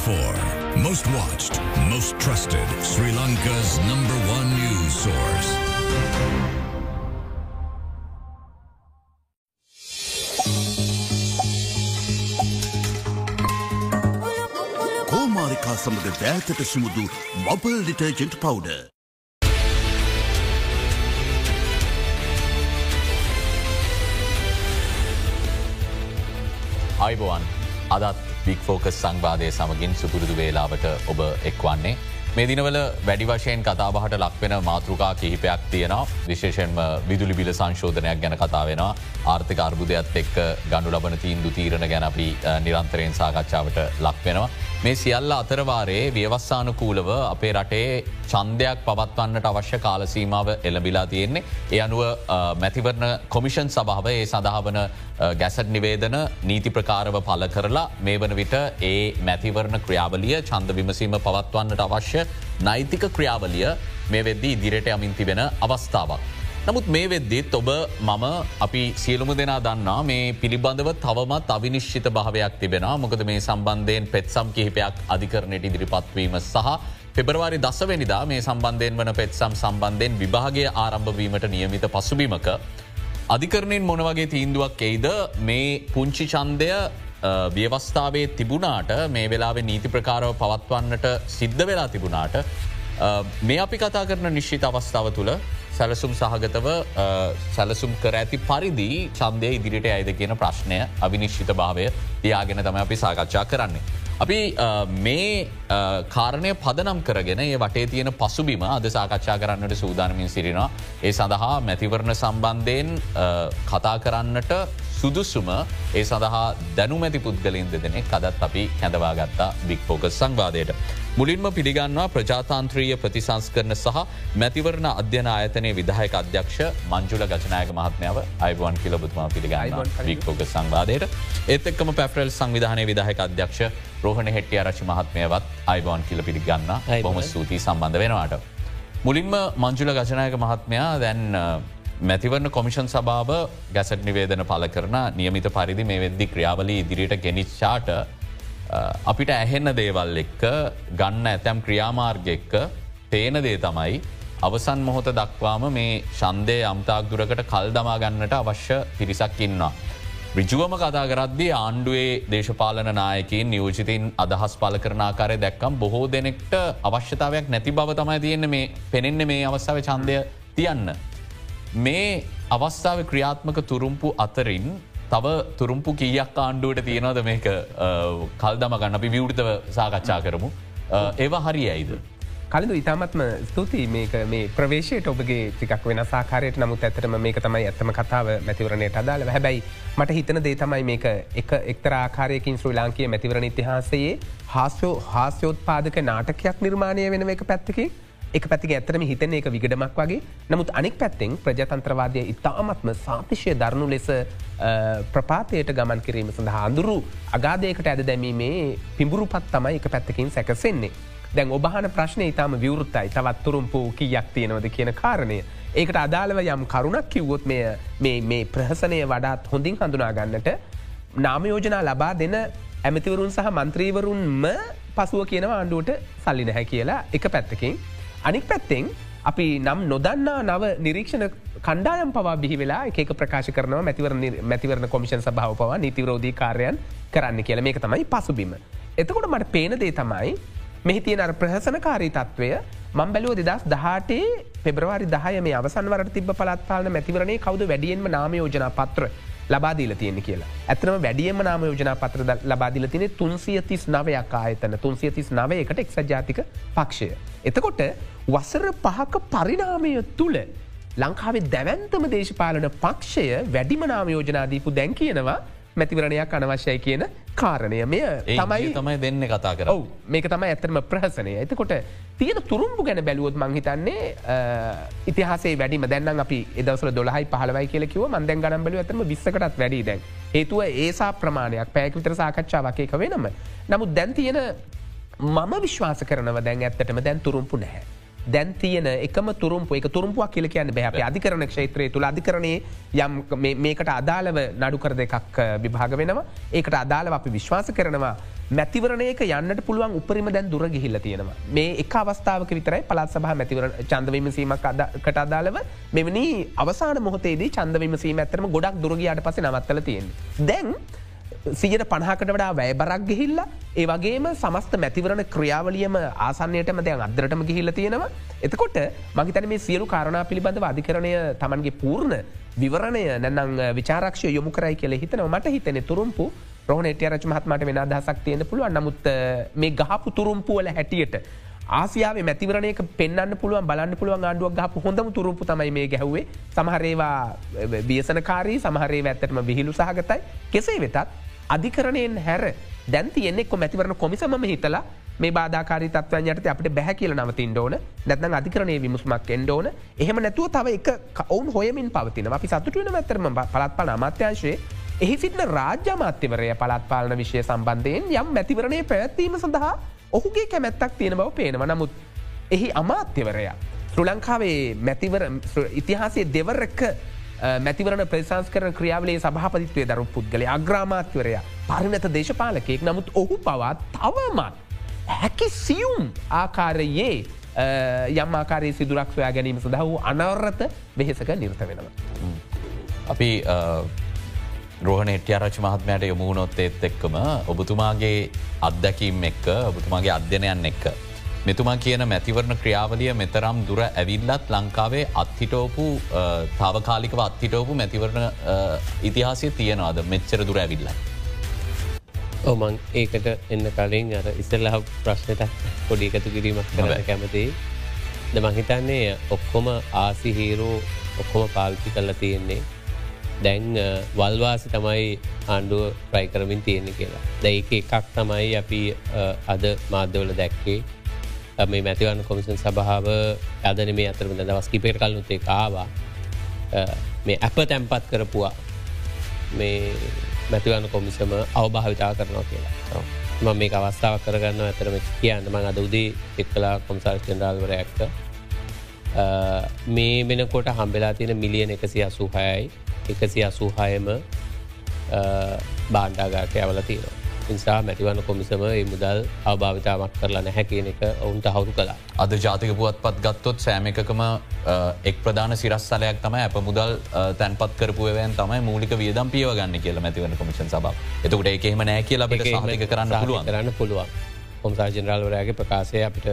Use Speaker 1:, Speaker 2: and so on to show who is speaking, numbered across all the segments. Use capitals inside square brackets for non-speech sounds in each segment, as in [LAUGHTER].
Speaker 1: 24. Most watched, most trusted. Sri Lanka's number one news source.
Speaker 2: කෝමාරිකා සමඟ දෑතට සුමුදු මබල් ඩිටර්ජෙන්ට් පවුඩ.
Speaker 3: අයිබෝවන් අදත් බික් focus සංවාදය සමගින් සුපුරුදු වේලාවට ඔබ එක්වන්නේ. මේ දිනවල වැඩි වශයෙන් කතාබහට ලක්වෙන මාතෘකා කිහිපයක් තියෙනවා විශේෂෙන්ම විදුලි බිල සංශෝධනයක් ගැන කතා වෙනවා ආර්ථික අර්බුදයක්ත් එක්ක ගණඩු ලබන තීන්දු තීරණ ගැන අපි නිරන්තරයෙන් සාකච්ඡාවට ලක්වෙනවා. මේ සියල්ල අතරවාරයේ ව්‍යවස්සානුකූලව අපේ රටේ චන්දයක් පවත්වන්නට අවශ්‍ය කාලසීමාව එළබිලා තියෙන්නේ. ඒ අනුව මැතිවරණ කොමිෂන් සභාව ඒ සඳහාවන ගැසට නිවේදන නීති ප්‍රකාරව පල කරලා මේ වන විට ඒ මැතිවරණ ක්‍රියාවලිය චන්ද විමසීම පවත්වන්නට අවශ්‍ය නෛතික ක්‍රියාවලිය මේ වෙද්දී ඉදිරියට යමින් තිබෙන අවස්ථාවක්. නමුත් මේ වෙද්දිත් ඔබ මම අපි සියලුම දෙනා දන්නා මේ පිළිබඳව තවමත් අවිනිශ්චිත භාවයක් තිබෙන මොකද මේ සම්බන්ධයෙන් පෙත්සම් කිහිපයක් අධිකරණයට ඉදිරිපත්වීම සහ පෙබරවාරි දසවැනිදා මේ සම්බන්ධයෙන් වන පෙත්සම් සම්බන්ධයෙන් විභාගය ආරම්භවීමට නියමිත පසුබීමක. අධිකරණයෙන් මොනවගේ තීන්දුවක් එයිද මේ පුංචි චන්දය ව්‍යවස්ථාවේ තිබුණාට මේ වෙලාවේ නීති ප්‍රකාරව පවත්වන්නට සිද්ධ වෙලා තිබුණාට මේ අපි කතා කරන නිශ්චිත අවස්ථාව තුළ සැලසුම් සහගතව සැලසුම් කර ඇති පරිදි චන්දය ඉදිරිට ඇයිද කියන ප්‍රශ්නය අවිනිශ්චිත භාවය තියාගෙන තම අපි සාකච්ඡා කරන්නේ. අපි මේ කාරණය පදනම් කරගෙන ඒ වටේ තියෙන පසුබිම අද සාකච්ඡා කරන්නට සූදානමින් සිරිනවා. ඒ සඳහා මැතිවරණ සම්බන්ධයෙන් කතා කරන්නට සුදුසුම ඒ සඳහා දැනුමැති පුද්ගලින් දෙදෙනෙ කදත් අපි හැඳවා ගත්තා බික් ෆෝකස් සංවාදයට. මුලින්ම පිළිගන්නවා ප්‍රජාතාන්ත්‍රීය ප්‍රතිසංස්කරන සහ මැතිවරණ අධ්‍යන ආයතනය විදාහයක අධ්‍යක්ෂ මංජුල ගචනායක මහත්මාව අයිබවන් කිලබතුමා පිළිගන්න බික් ෆෝකස් සංවාදයට ඒත් එක්කම පැපරල් සංවිධානය විදාහයක අධ්‍යක්ෂ රෝහණ හෙටිය රචි මහත්මයවත් අයිබවන් කියල පිළිගන්න බොම සූතියි සම්බන්ධ වෙනවාට. මුලින්ම මංජුල ගචනායක මහත්මයා දැන් මැතිවරණ කොමිෂන් සභාව ගැසට නිවේදන පල කරන නියමිත පරිදි මේ වෙද්දි ක්‍රියාවලි ඉදිරියට ගෙනිච්චාට අපිට ඇහෙන්න දේවල් එක්ක ගන්න ඇතැම් ක්‍රියාමාර්ග එක්ක තේන දේ තමයි අවසන් මොහොත දක්වාම මේ ශන්දය අම්තාක් දුරකට කල් දමා ගන්නට අවශ්‍ය පිරිසක් ඉන්නවා. රිජුවම කතා කරද්දි ආණ්ඩුවේ දේශපාලන නායකින් නියෝජිතන් අදහස් පල කරනාකාරය දැක්කම් බොහෝ දෙනෙක්ට අවශ්‍යතාවයක් නැති බව තමයි තියෙන මේ පෙනෙන්න මේ අවස්ථාව චන්දය තියන්න. මේ අවස්ථාව ක්‍රියාත්මක තුරුම්පු අතරින් තව තුරුම්පු කීයක් ආණ්ඩුවට තියෙනවද මේක? කල්දම ගන්න. අපි විවෘතව සාකච්ඡා කරමු. ඒවා හරි ඇයිද.
Speaker 4: කලඳු ඉතාමත්ම ස්තුතියි මේක. මේ ප්‍රවේශයට ඔබගේ ටිකක් වෙන සාකාරයට නමුත් ඇතරම මේක තමයි ඇත්තම කතාව මැතිවරණයට අදාළ හැබැයි මට හිතන දේ තමයි මේක එක එක්තර ආකාරයකින් ශ්‍රී ලාංකයේ මැතිවරණ ඉතිහාසයේ හාස්යෝ හාස්‍යෝත්පාදක නාටකයක් නිර්මාණය වෙන එක පැත්තකි එක පැති ඇතරම හිතන එක විගඩමක් වගේ නමුත් අනෙක් පැත්තෙන් ප්‍රජතන්ත්‍රවාදය ඉතාමත්ම සාතිශය දරුණු ලෙස ප්‍රපාතයට ගමන් කිරීම සඳහා අඳුරු අගාදයකට ඇද දැමීමේ පිඹුරුපත් තමයි එක පැත්තකින් සැකසෙන්නේ. දැන් ඔබහන ප්‍රශ්නය ඉතාම විවෘත්තයි තවත් තුරුම්පු කියක් තියෙනවද කියන කාරණය. ඒකට අදාළව යම් කරුණක් කිව්වොත් මේ ප්‍රහසනය වඩාත් හොඳින් හඳුනා ගන්නට නාමයෝජනා ලබා දෙන ඇමතිවරුන් සහ මන්ත්‍රීවරුන්ම පසුව කියනව ආණ්ඩුවට සල්ලි නැහැ කියලා එක පැත්තකින්. අනික් පැත්තෙන් අපි නම් නොදන්නා නව නිරීක්ෂණ කණ්ඩායම් පවා බිහි වෙලා එක ප්‍රකාශ කරනවා. මැතිවරණ මැතිවරණ කොමිෂන් සභාව පවා නීතිවරෝධී කාරයන් කරන්න කියල. මේක තමයි පසුබිම. එතකොට මට පේන දේ තමයි මෙහි තියෙන අර ප්‍රහසනකාරී තත්ත්වය මං බැලුව දෙදස් දහටේ පෙබරවාරි දහය මේ අවසන්වර තිබ පලත්පාලන මැතිවරණය කවද වැඩියෙන්ම නාමයෝජනා පත්‍ර ලබාදීල තියෙන කියලා. ඇතනම වැඩියම නාම යෝජනා පත්‍ර ලබාදිල තින තුන්සිය තිස් නවයක් ආයතන තුන්සිය තිස් නවයකට එක් ජාතික පක්ෂය. එතකොට වසර පහක පරිනාමය තුළ ලංකාවේ දැවන්තම දේශපාලන පක්ෂය වැඩිම නාම යෝජනාදීපු දැන් කියනවා මැතිවරණයක් අනවශ්‍යයි කියන කාරණය මෙය තමයි
Speaker 3: තමයි දෙන්න කතා කර
Speaker 4: මේක තමයි ඇතරම ප්‍රහසනය. එතකොට තියෙන තුරුම්පු ගැන බැලුවොත් මංහිතන්නේ ඉතිහසේ වැඩිම දැන්න අපි එදවසල දොලහයි පහලවයි කියලකිව මන්දැන් ගනම් බල ඇතම විස්සකටත් වැඩි දැන්. ඒතුව ඒසා ප්‍රමාණයක් පැයකිතර සාකච්ඡාවකයක වෙනම. නමුත් දැන් තියෙන මම විශ්වාස කරනව දැන් ඇත්තටම දැන් තුරුම්පු නැහැ. දැන් තියෙන එකම තුරුම්පු එක තුරුම්පුවක් කියල කියන්න බැහ අධිකරන ක්ෂේත්‍රය තුළ අධිකරණයේ යම් මේකට අදාළව නඩුකර දෙකක් විභාග වෙනවා. ඒකට අදාළව අපි විශ්වාස කරනවා. මැතිවරණයක යන්නට පුළුවන් උපරිම දැන් දුර ගිහිල්ල තියෙනවා. මේ එක අවස්ථාවක විතරයි පලත් සහ මැතිවර චන්දවිමසීමක් කට අදාළව මෙවැනි අවසාන මොහතේදී චන්දවිමසීම ඇතරම ගොඩක් දුරගයාට පස නවත්තල තියෙන. දැන් සියට පණහකට වඩා වැය බරක් ගිහිල්ලා ඒ වගේම සමස්ත මැතිවරණ ක්‍රියාවලියම ආසන්නයටම දෙයන් අදරටම ගිහිල්ල තියෙනවා. එතකොට මහිතන මේ සියලු කාරණා පිළිබඳව අධිකරණය තමන්ගේ පූර්ණ විවරණය නැනම් විචාරක්ෂය යොමු කරයි කියල හිතනව. මට හිතන තුරුම්පු රෝහණ එටිය රච මහත්මට වෙන අදහසක් තියෙන පුළුවන්. නමුත් මේ ගහපු තුරුම්පුවල හැටියට ආසියාව මැතිවරණයක පෙන්න්න පුළුවන් බලන්න පුළුවන් ආණ්ඩුවක් ගහ හොඳම තුරුපු තමයි මේ ගැහ්වේ. සමහරේවා බියසනකාරී සමහරේ ඇත්තටම විහිලු සහගතයි. කෙසේ වෙතත් අධිකරණයෙන් හැර. දැන් තියෙනෙක් මැතිවරණ කොමිසම හිතලා මේ බාධකාරි තත්වයන් යට අපට බැහ කියල නවතින් ඕන. නැත්න අධිකරණය විමුස්මක් එන්ඩෝන එහෙම නැතුව තව එක ඔවුන් හොයමින් පවතින අපි සතුටුවන ඇතරම පලත්පල අමාත්‍යංශයේ එහි සිටින රාජ්‍යමාත්‍යවරය පලත්පාලන විශය සම්බන්ධයෙන් යම් මැතිවරණය පැවැත්වීම සඳහා ඔහුගේ කැමැත්තක් තියෙන බව පේනව. නමුත් එහි අමාත්‍යවරයා. ශ්‍ර ලංකාවේ මැතිවර ඉතිහාසේ දෙවරක්ක මැතිවරන ප්‍රසංස් කරන ක්‍රියාවලේ සභහපතිත්වය දරු පුද්ගල අග්‍රාමාත්වරය පරිනත දේශපාලකයෙක් නමුත් ඔහු පවත් තවමත් හැකි සියුම් ආකාරයේ යම් ආකාරයේ සිදුරක් සොයා ගැනීම සඳහ වූ අනවරත වෙහෙසක නිර්ත වෙනවා.
Speaker 3: අපි රෝහණ එට්‍යාරච මහත්මයට යොමුණොත් ඒත් එක්කම ඔබතුමාගේ අත්දැකීම් එක්ක ඔබතුමාගේ අධ්‍යනයන් එක්ක මෙතුමා කියන මැතිවරණ ක්‍රියාවලිය මෙතරම් දුර ඇවිල්ලත් ලංකාවේ අත්හිටෝපු තාවකාලිකව අත්හිටෝපු මැතිවරණ ඉතිහාසය තියෙනවාද? මෙච්චර දුර ඇවිල්ල.
Speaker 5: ඕමං ඒකට එන්න කලින් අර ඉස්සල්ලහ ප්‍රශ්නත පොඩි එකතු කිරීමක් කරන කැමති ද මහිතන්නේ ඔක්කොම ආසි හීරෝ ඔක්කොම පාල්පි කල්ල තියෙන්නේ. දැන් වල්වාසි තමයි ආණ්ඩුව ප්‍රයි කරමින් තියෙන කියලා. දැ එක එකක් තමයි අපි අද මාධ්‍යවල දැක්කේ මේ මැතිවන්න කොමිසන් සභාව අදන මේ අතරම දවස් කිපේට කල්නුත්තේ කාවා මේ ඇප තැම්පත් කරපුවා මේ මැතිවන්න කොමිසම අවභාවිතා කරනවා කියලා. ම මේ අවස්ථාව කරගන්න ඇතරම කියන්න මං අද උදේ එක් කලා කොම්සාර් චෙන්ඩාල්වර ඇක්ක මේ මෙනකොට හම්බෙලා තියෙන මිලියන එකසි අසූහයයි එකසි අසූහයම බාණ්ඩාගාරය ඇවල තියෙනවා නිසා මැතිවන්න කොමිසම ඒ මුදල් අවභාවිතාවක් කරලා නැහැ කියන එක ඔවුන්ට හවුරු කලා.
Speaker 3: අද ජාතික පුවත් පත් ගත්තොත් සෑම එකකම එක් ප්‍රධාන සිරස්සලයක් තම ඇප මුදල් තැන්පත් කරපුුවවයන් තමයි මූලික වියදම් පියවගන්න කියල මැතිවන කොමිෂන් සබ එතකට ඒකෙම නෑ කියලා කරන්න පුළුවන්.
Speaker 5: කරන්න පුළුවන්. කොම්සා ජනරල්වරයාගේ ප්‍රකාශය අපිට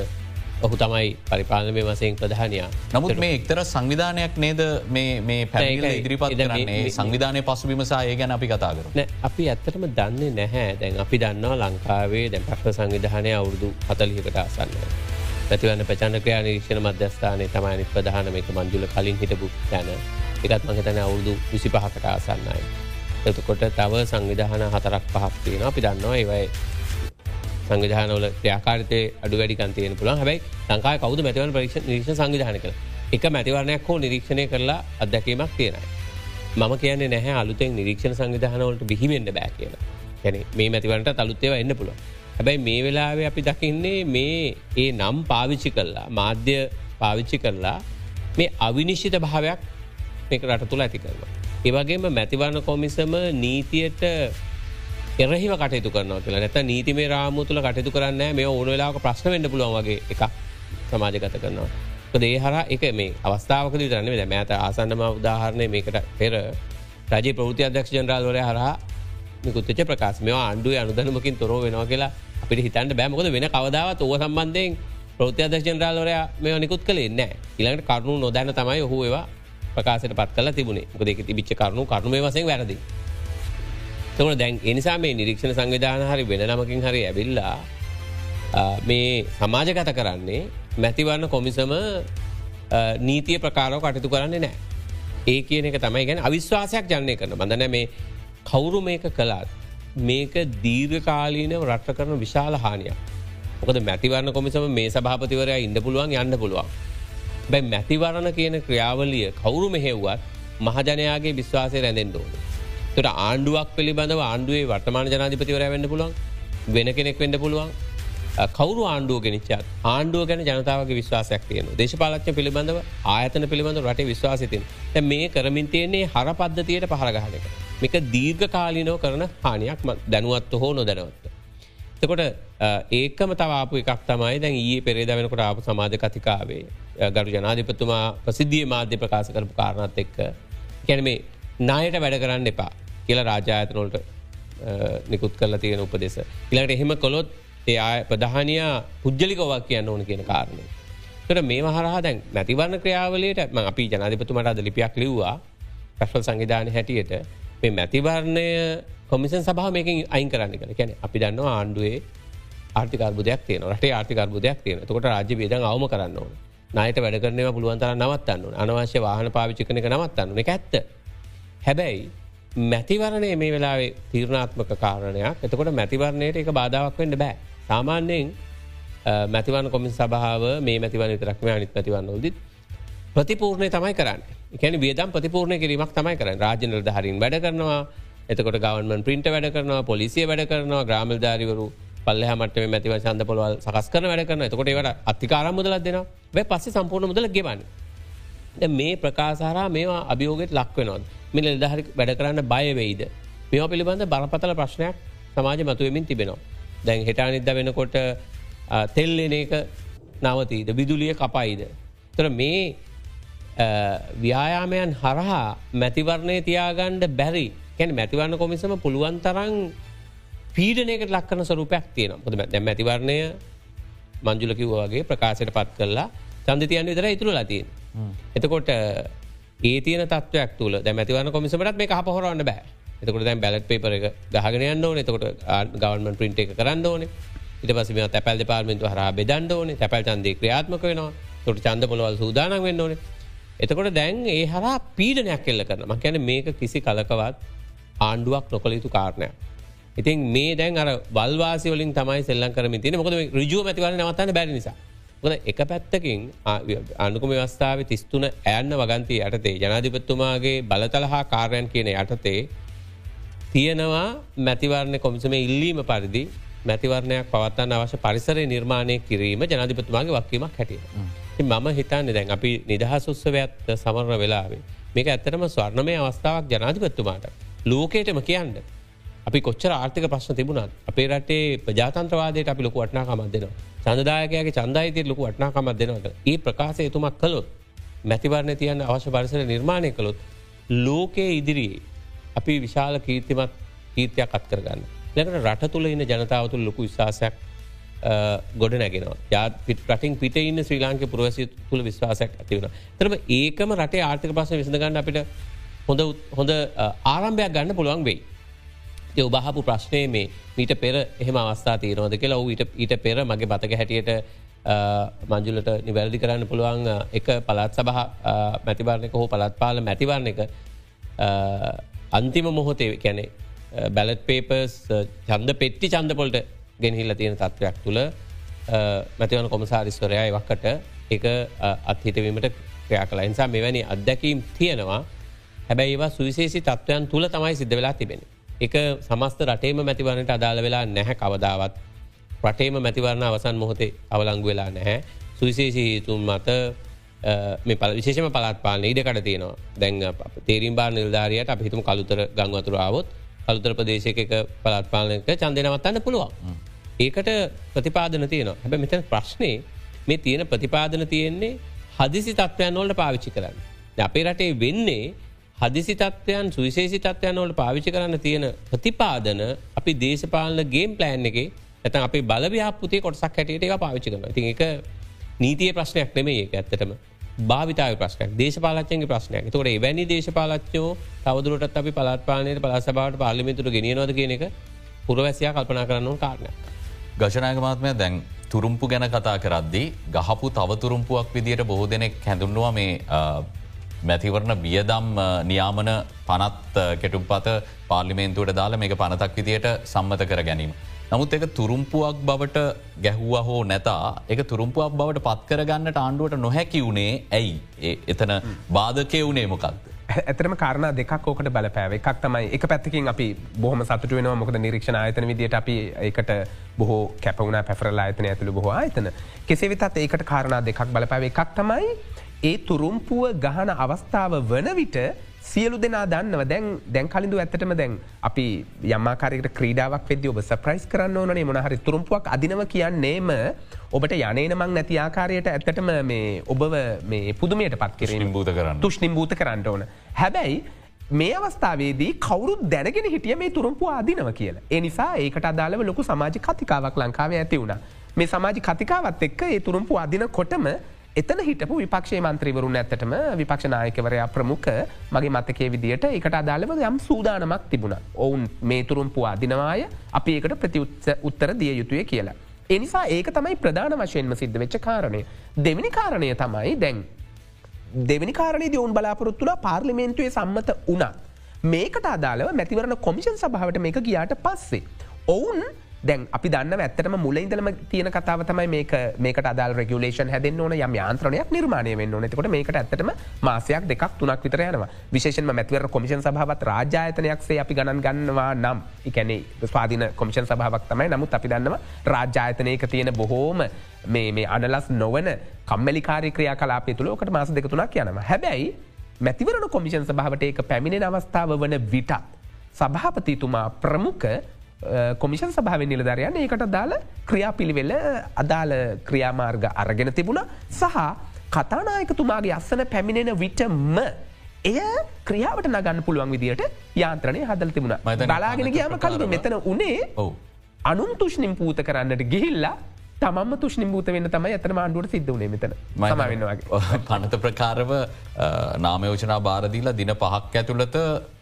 Speaker 5: ඔහු තමයි පරිපාලනය වසයෙන් ප්‍රධානයා.
Speaker 3: නමුත් මේ එක්තර සංවිධානයක් නේද මේ පැ ඉදිරිපත් සංවිධානය පසුබිමසා ඒ ගැන අපි කතා කර
Speaker 5: අපි ඇත්තටම දන්නේ නැහැ. දැන් අපි දන්නවා ලංකාවේ දැන් ප්‍රශ්න සංවිධානය අවුරුදු හතලිකට අසන්න. පැතිවන්න ප්‍රචන්ඩක්‍රයා නිරීක්ෂණ මධ්‍යස්ථානය තමයි ප්‍රධාන මේක මංජුල කලින් හිටපු යන එකත් මහිතන අවුරුදු විසි පහකට අසන්නයි. එතකොට තව සංවිධාන හතරක් පහක් තියෙන අපි දන්නවා ඒවයි සංවිධානවල ක්‍රියාකාරතය අඩු වැඩිකන් තියෙන පුළන් හැබයි ලංකාය කවුද මැතිවන පරීක්ෂ නිරීක්ෂ සංවිධාන කළ එක මැතිවරණයක් හෝ නිරීක්ෂණය කරලා අත්දැකීමක් තියෙනයි. මම කියන්නේ නැහැ අලුතෙන් නිරීක්ෂණ සංවිධානවලට බිහිවෙන්ට බෑ කියලා ගැන මේ මැතිවරට තලුත්තේව එන්න පුළුව හැබැයි මේ වෙලාවේ අපි දකින්නේ මේ ඒ නම් පාවිච්චි කරලා මාධ්‍ය පාවිච්චි කරලා මේ අවිනිශ්චිත භාවයක් මේක රට තුළ ඇති කරනවා. ඒවගේම මැතිවරණ කොමිසම නීතියට එරහිව කටයුතු කරනවා කියලා. නැත නීතිමේ රාමු තුළ කටයුතු කරන්න මේ ඕන වෙලාක ප්‍රශ්න වෙන්න පුළුවන් වගේ එක සමාජගත කරනවා. දේ හර එක මේ අවස්ථාවක දරන්න ද මෑත ආසන්නම උදාහරණය මේකට පෙර රජ ප්‍රෘති අධ්‍යක්ෂ ජනරාල්වරය හරහා නිකුත්තච ප්‍රකාශ. මෙවා අන්ඩුව අනුදනමකින් තොර වෙනවා කියලා අපිට හිතන්ට බෑමකොද වෙන කවදාවත් ඔව සම්බන්ධයෙන් ප්‍රෘති අධ්‍යක්ෂ ජනරාල්වරය මේ නිකුත් කළේ නෑ ඉළඟට කරුණු නොදැන තමයි ඔහු ඒවා ප්‍රකාශයට පත් කල තිබුණේ ගොදෙක තිබිච්ච කරුණු කරුණේ වසෙන් වැරදි තවන දැන් එනිසා මේ නිරීක්ෂණ සංවිධාන හරි වෙන නමකින් හරි ඇවිල්ලා මේ සමාජගත කරන්නේ මැතිවන්න කොමිසම නීතිය ප්‍රකාරව කටයුතු කරන්නේ නෑ. ඒ කියන එක තමයි ගැන අවිශ්වාසයක් ජනය කරන බඳන මේ කවුරු මේක කලාත් මේක දීර්ඝකාලීනව රට්ට කරන විශාල හානියක්. මොකද මැතිවරණ කොමිසම මේ සභාපතිවරය ඉන්න පුළුවන් යන්න පුළුවන්. බැයි මැතිවරණ කියන ක්‍රියාවලිය කවුරු මෙහෙව්වත් මහජනයාගේ විශ්වාසය රැඳෙන් ඕන. තොට ආණ්ඩුවක් පිළිබඳව ආණ්ඩුවේ වර්තමාන ජනාධිපතිවර වෙන්න පුළුවන් වෙන කෙනෙක් වෙන්න පුළුවන්. කවරු ආණ්ඩුව ගෙනනිච්චත් ආණ්ඩුව ගැන ජනතාවගේ විශ්වාසයක් තියන දේශපාලච්ච පිළිබඳව ආයතන පිළිබඳව රට විශ්වාසිතින් මේ කරමින් තියන්නේ හර පද්ධතියට පහරගහන එක. මේක දීර්ඝ කාලිනෝ කරන හානියක් දැනුවත්ව හෝ නොදැනවත්ත. තකොට ඒකම තවාපු එකක් තමයි දැන් ඒ පෙරේද වෙනකොට ආපු සමාජ කතිකාවේ ගරු ජනාධිපතුමා ප්‍රසිද්ධිය මාධ්‍ය ප්‍රකාශ කරපු කාරණත් එක්ක. කැන මේ නායට වැඩ කරන්න එපා. කියලා රාජායතනොලට නිකුත් කරලා තියෙන උපදෙස. ඉලට එහෙම කොළොත් ඒ ප්‍රධානයා පුද්ජලිකවක් කියන්න ඕන කියන කාරණය. තර මේ මහරහා දැන් මැතිවරණ ක්‍රියාවලට ම අපි ජනාධිපතුමට අද ලිපියක් ලිව්වා. ප්‍රශ්වල් සංවිධාන හැටියට මේ මැතිවරණය කොමිසන් සහ මේකින් අයින් කරන්න කළ කැන අපි දන්නවා ආණ්ඩුවේ ආර්ථිකර්බුදයක් තියන රට ආර්ථිකර්බුදයක් තියෙන තකොට රාජ්‍ය බේදන් අවම කරන්න ඕන. නයට වැඩ කරනව පුළුවන්තර නවත්තන්න අනවශ්‍ය වාහන පාවිචිකනක නවත්තන්න එක ඇත්ත. හැබැයි මැතිවරණය මේ වෙලාවේ තීරණාත්මක කාරණයක්. එතකොට මැතිවරණයට එක බාධාවක් වෙන්න බෑ. සාමාන්‍යයෙන් මැතිවන කොමින් සභාව මේ මැතිවන තරක්ම අනිත් මැතිවන්න ොදත් ප්‍රතිපූර්ණය තමයි කරන්න. එකැන වියදම් ප්‍රතිපූර්ණය කිරීමක් තමයි කරන්න. රාජනල දහරින් වැඩ කරනවා. එතකොට ගවන්මන් පින්ට වැඩ කරනවා පොලිසිය වැඩ කරනවා ග්‍රාමල් ධාරිවරු පල්ල මට මැතිව සන්ද පොලවල් සකස් කරන වැඩ කරන එතකොට ඒවට අතිකාරම් මුදලක් දෙෙන වැ පස්සේ සම්පූර්ණ මුදල ගෙවන්න. මේ ප්‍රකාසාරා මේවා අභියෝගෙත් ලක්වෙනොත් මෙ නිදහරි වැඩ කරන්න බයවෙයිද මෙවා පිළිබඳ බරපතල ප්‍රශ්නයක් සමාජ මතුවමින් තිබෙනවා. දැන් හෙටා නිද්ද වෙනකොට තෙල්ලෙන එක නවතීද විදුලිය කපයිද. තර මේ ව්‍යායාමයන් හරහා මැතිවරණය තියාගණ්ඩ බැරි කැන මැතිවරණ කොමිසම පුළුවන් තරන් පීඩනයකට ලක්කන සරුපයක් තියෙන ොද දැ මැතිවරණය මංජුලකිව්වාගේ ප්‍රකාශයට පත් කරලා චන්දතියන් විතර ඉතුරු ලතින්. එතකොට ඒ තියන තත්වයක් තුළ දැ මැතිවරන කොමිසමටත් මේ හපහොරන්න බෑ. එතකොට දැන් බැලට් පේපර එක ගහගෙන ඕන. එතකොට ගවන්මන් පින්ට එක කරන්න ඕන. ඉට පස මේ තැපල් දෙපාර්මෙන්තු හර බෙදන්න ඕන. තැපල් චන්දේ ක්‍රියාත්මක වෙනවා. තොට චන්ද පොලවල් සූදානක් වෙන්න ඕන. එතකොට දැන් ඒ හර පීඩනයක් කෙල්ල කරන ම කැන මේක කිසි කලකවත් ආණ්ඩුවක් නොකළ යුතු කාරණය. ඉතින් මේ දැන් අර වල්වාසි වලින් තමයි සෙල්ලන් කරම තින මොකද රජුව මතිවල නවතන්න බැරි නිසා. ොද එක පැත්තකින් අනුකම වස්ථාව තිස්තුන ඇන්න වගන්තය යටතේ ජනාධිපත්තුමාගේ බලතල හා කාරයන් කියන යටතේ තියෙනවා මැතිවරණ කොමිසම ඉල්ලීම පරිදි මැතිවරණයක් පවත්තන්න අවශ්‍ය පරිසරය නිර්මාණය කිරීම ජනධිපතුමාගේ වක්වීමක් හැටිය. මම හිතන්න දැන් අපි නිදහසුස්සවඇත් සමරණ වෙලාවේ මේක ඇත්තටම ස්වර්ණමය අවස්ථාවක් ජනාධිපත්තුමාට ලෝකේටම කියන්න. අපි කොච්චර ආර්ථික ප්‍රශ්න තිබුණත් අපේ රටේ ප්‍රජාතන්ත්‍රවාදයට අපි ලොකු වටනාකමත් දෙනවා. චන්දදායකගේ චන්දායිතය ලොකු වටනාකමත් දෙනවට ඒ ප්‍රකාශය තුමක් කළොත් මැතිවරණ තියන්න අවශ්‍ය පරිසර නිර්මාණය කළොත් ලෝකයේ ඉදිරියේ අපි විශාල කීර්තිමත් කීර්තියක් අත් කරගන්න. ලකට රට තුළ ඉන්න ජනතාව තුළ ලොකු විශවාසයක් ගොඩ නැගෙනවා යාත් රටින් පිට ඉන්න ශ්‍රී ලාංක පුරවසි තුළ විශ්වාසයක් ඇතිවන. තරම ඒකම රටේ ආර්ථක පස විසඳගන්න අපිට හොඳ හොඳ ආරම්භයක් ගන්න පුළුවන් වෙයි. ඒ ඔබහපු ප්‍රශ්නය මේ මීට පෙර එහෙම අවස්ථා තීරනොද කියලා? ඊට ඊට පෙර මගේ බතක හැටියට මංජුලට නිවැරදි කරන්න පුළුවන් එක පළත් සබහ මැතිවරණක හෝ පළත් පාල මැතිවරණ එක අන්තිම මොහොතේ කැනෙ බැලත් පේපර්ස් චන්ද පෙට්ටි චන්දපොල්ට ගෙනහිල්ල තියෙන තත්ත්වයක් තුළ මැතිවන කොමසාරිස්වරයා එවක්කට එක අත්හිතවීමට ක්‍රියා කලා නිසා මෙවැනි අත්දැකීම් තියෙනවා. හැබැයි ඒවා සුවිශේෂි තත්ත්වයන් තුළ තමයි සිද්ධ වෙලා තිබෙන. එක සමස්ත රටේම මැතිවරණට අදාළ වෙලා නැහැ කවදාවත්. රටේම මැතිවරණ අවසන් මොහොතේ අවලංගු වෙලා නැහැ. සුවිශේෂී හේතුන් මත පල විශේෂම පලත් පාලන ඉඩකට තියෙනවා. දැන් තේරීම් බා නිල්ධාරයට අපිහිතුම කළුතර ගංවතුරාවොත් කළුතර ප්‍රදේශයක පලත් පාලනක චන්දනවත්තන්න පුළුවන්. ඒකට ප්‍රතිපාදන තියනවා. හැබ මෙතන ප්‍රශ්නය මේ තියෙන ප්‍රතිපාදන තියෙන්නේ හදිසි තත්වයන් නොල්ට පාවිච්චි කරන්න. අපේ රටේ වෙන්නේ හදිසි තත්වයන් සුවිශේෂි තත්වයන් නොලට පාවිච්චි කරන්න තියෙන ප්‍රතිපාදන අපි දේශපාලන ගේම් ප්ලෑන් එක ඇත අපි බලව්‍යාපපුතේ කොටසක් හැටියට එක පාවිච්චි කරන ති එක නීතිය ප්‍රශ්නයක් නෙමේ ඒක ඇත්තටම. භාවිතාව ප්‍රශ්නයක් දේශපාලච්චන්ගේ ප්‍රශ්නයක්. තොට වැනි දේශපාලච්චෝ තවදුරටත් අපි පලත්පාලනයට පලසබාවට පාලිමිතුර ගෙනියනොද කියන එක පුරවැසියා කල්පනා කරන්නු කාරණයක්.
Speaker 3: ගශනායකමාත්මය දැන් තුරුම්පු ගැන කතා කරද්දී ගහපු තවතුරුම්පුවක් විදියට බොහෝ දෙනෙක් හැඳුන්නවා මේ මැතිවරණ වියදම් නියාමන පනත් කෙටුම්පත පාර්ලිමේන්තුවට දාලා මේ පනතක් විදියට සම්මත කර ගැනීම. නමුත් එක තුරුම්පුවක් බවට ගැහුව හෝ නැතා එක තුරුම්පුවක් බවට පත්කරගන්නට ආණ්ඩුවට නොහැකි වුණේ ඇයි? එතන බාධකය වුණේ මොකක්ද.
Speaker 4: ඇතරම කාරණ දෙකක් ඕකට බලපෑව. එකක් තමයි එක පැත්තිකින් අපි බොහම සතුට වෙනවා. මොකද නිරීක්ෂණ ආයතන විදිට අපි ඒකට බොහෝ කැපවුණ පැෆරල ආයතන ඇතුළ බොහෝ ආයතන. කෙසේ වෙතත් ඒකට කාරණ දෙකක් බලපෑව. එකක් තමයි ඒ තුරුම්පුුව ගහන අවස්ථාව වන විට සියලු දෙනා දන්නව දැන් දැන් කලින්දු ඇත්තටම දැන් අපි යම්මාකාරයට ක්‍රීඩාවක් වෙද ඔබ සප්‍රයිස් කරන්න ඕනේ මොනහරි තුරුම්පුවක් අදිනව කියන්නේම ඔබට යනේනමං නැති ආකාරයට ඇත්තටම මේ ඔබ මේ පුදුමයට පත් කිරීම
Speaker 3: බූත කරන්න
Speaker 4: තුෂ්නිම් භූත කරන්න ඕන හැබැයි මේ අවස්ථාවේදී කවරු දැනගෙන හිටිය මේ තුරම්පු ආදිනව කියලා. එනිසා ඒකට අදාළව ලොකු සමාජ කතිකාවක් ලංකාව ඇති වුණ. මේ සමාජ කතිකාවත් එක්ක ඒ තුරම්පු අදින කොටම එතන හිටපු විපක්ෂේ මන්ත්‍රීවරුන් ඇත්තටම විපක්ෂනායකවරයා ප්‍රමුඛ මගේ මතකේ විදිට එකට අදාළව යම් සූදානමක් තිබුණ ඔවුන් මේ තුරුම්පු අදිනවාය අපි ඒකට ප්‍රතිඋත්ස උත්තර දිය යුතුය කියලා. එනිසා ඒක තමයි ප්‍රධාන වශයෙන්ම සිද්ධ වෙච්ච කාරණය. දෙවැනි කාරණය තමයි දැන්. දෙවැනි කාරණේ දියවුන් බලාපොරොත්තුලා පාර්ලිමේන්තුවේ සම්මත වනා. මේකට අදාළව මැතිවරණ කොමිෂන් සභාවට මේක ගියාට පස්සේ. ඔවුන් දැන් අපි දන්න ඇත්තටම මුල ඉදලම තියෙන කතාව තමයි මේක මේකට අදල් රෙගුලේෂන් හැදෙන් ඕන යම් යාන්ත්‍රණයක් නිර්මාණය වෙන්න නතකොට මේකට ඇත්තටම මාසයක් දෙකක් තුනක් විතර යනවා. විශේෂෙන්ම මැතිවර කොමිෂන් සභාවත් රාජායතනයක්සේ අපි ගණන් ගන්නවා නම් එකැනෙ ස්වාධන කොමිෂන් සභාවක් තමයි. නමුත් අපි දන්නවා රාජායතනයක තියෙන බොහෝම මේ මේ අනලස් නොවන කම්මලිකාරි ක්‍රියා කලාපය තුළෝකට මාස දෙකතුනක් යනවා. හැබැයි මැතිවරණ කොමිෂන් සභාවට ඒක පැමිණෙන අවස්ථාව වන විටත්. සභාපතිතුමා ප්‍රමුඛ කොමිෂන් සභාව නිලධරයන්න ඒකට දාල ක්‍රියා පිළිවෙල අදාළ ක්‍රියාමාර්ග අරගෙන තිබුණ. සහ කතානායකතුමාගේ අස්සන පැමිණෙන විටම එය ක්‍රියාවට නගන්න පුළුවන් විදිට යාන්ත්‍රණය හදල් තිබුණ. බලාගෙන ගයාම කලු මෙතන උනේ අනුන් තුෂ්නිම් පූත කරන්නට ගිහිල්ලා තමම තුෂ්නිම් භූත වෙන්න තමයි ඇතන ආණ්ඩුවට සිද්ධ වනේ මෙතන මවෙන්නවාගේ
Speaker 3: පනත ප්‍රකාරව නාමයෝජනා බාරදීලා දින පහක් ඇතුළත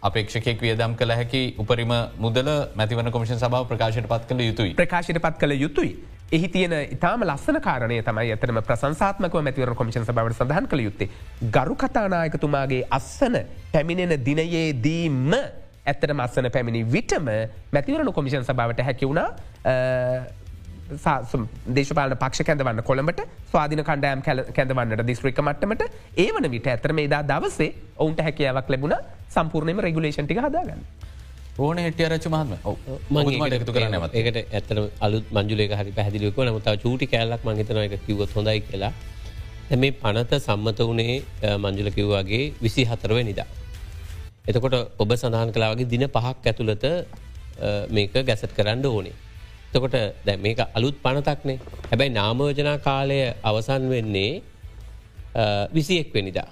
Speaker 3: අපේක්ෂකෙක් වියදම් කළ හැකි උපරිම මුදල මැතිවන කොමිෂන් සභාව ප්‍රකාශයට පත් කළ යුතුයි
Speaker 4: ප්‍රකාශයට පත් කළ යුතුයි. එහි තියෙන ඉතාම ලස්සන කාරණය තමයි ඇතනම ප්‍රසංසාත්මක මැතිවර කොමිෂන් සභාවට සඳහන් කළ යුත්තේ. ගරු කතානායකතුමාගේ අස්සන පැමිණෙන දිනයේ දීම ඇත්තට මස්සන පැමිණි විටම මැතිවරණ කොමිෂන් සභාවට හැකිවුණා දේශපාල පක්ෂ කැඳවන්න කොළඹට ස්වාධන කණ්ඩෑම් කැඳවන්නට දිස්ත්‍රික මට්ටමට ඒවන විට ඇතර මේදා දවසේ ඔවුන්ට හැකියාවක් ලැබුණ සම්පූර්ණයම රෙගුලේෂන්ටි හදාගන්න.
Speaker 3: ඕන හෙටිය රච මහත්ම
Speaker 5: මගේතු කරනව ඒකට ඇත්තන අලුත් මංජුලේ හරි පැදිලියක නමුත චූටි කෑල්ලක් මහිතන එක කිවත් හොඳයි කියලා. මේ පනත සම්මත වනේ මංජුල කිව්වාගේ විසි හතරව නිදා. එතකොට ඔබ සඳහන් කලාවගේ දින පහක් ඇතුළත මේක ගැසට කරන්න ඕනේ. එතකොට දැ මේක අලුත් පනතක්නේ හැබැයි නාමෝජනා කාලය අවසන් වෙන්නේ විසියෙක් වෙනිදා.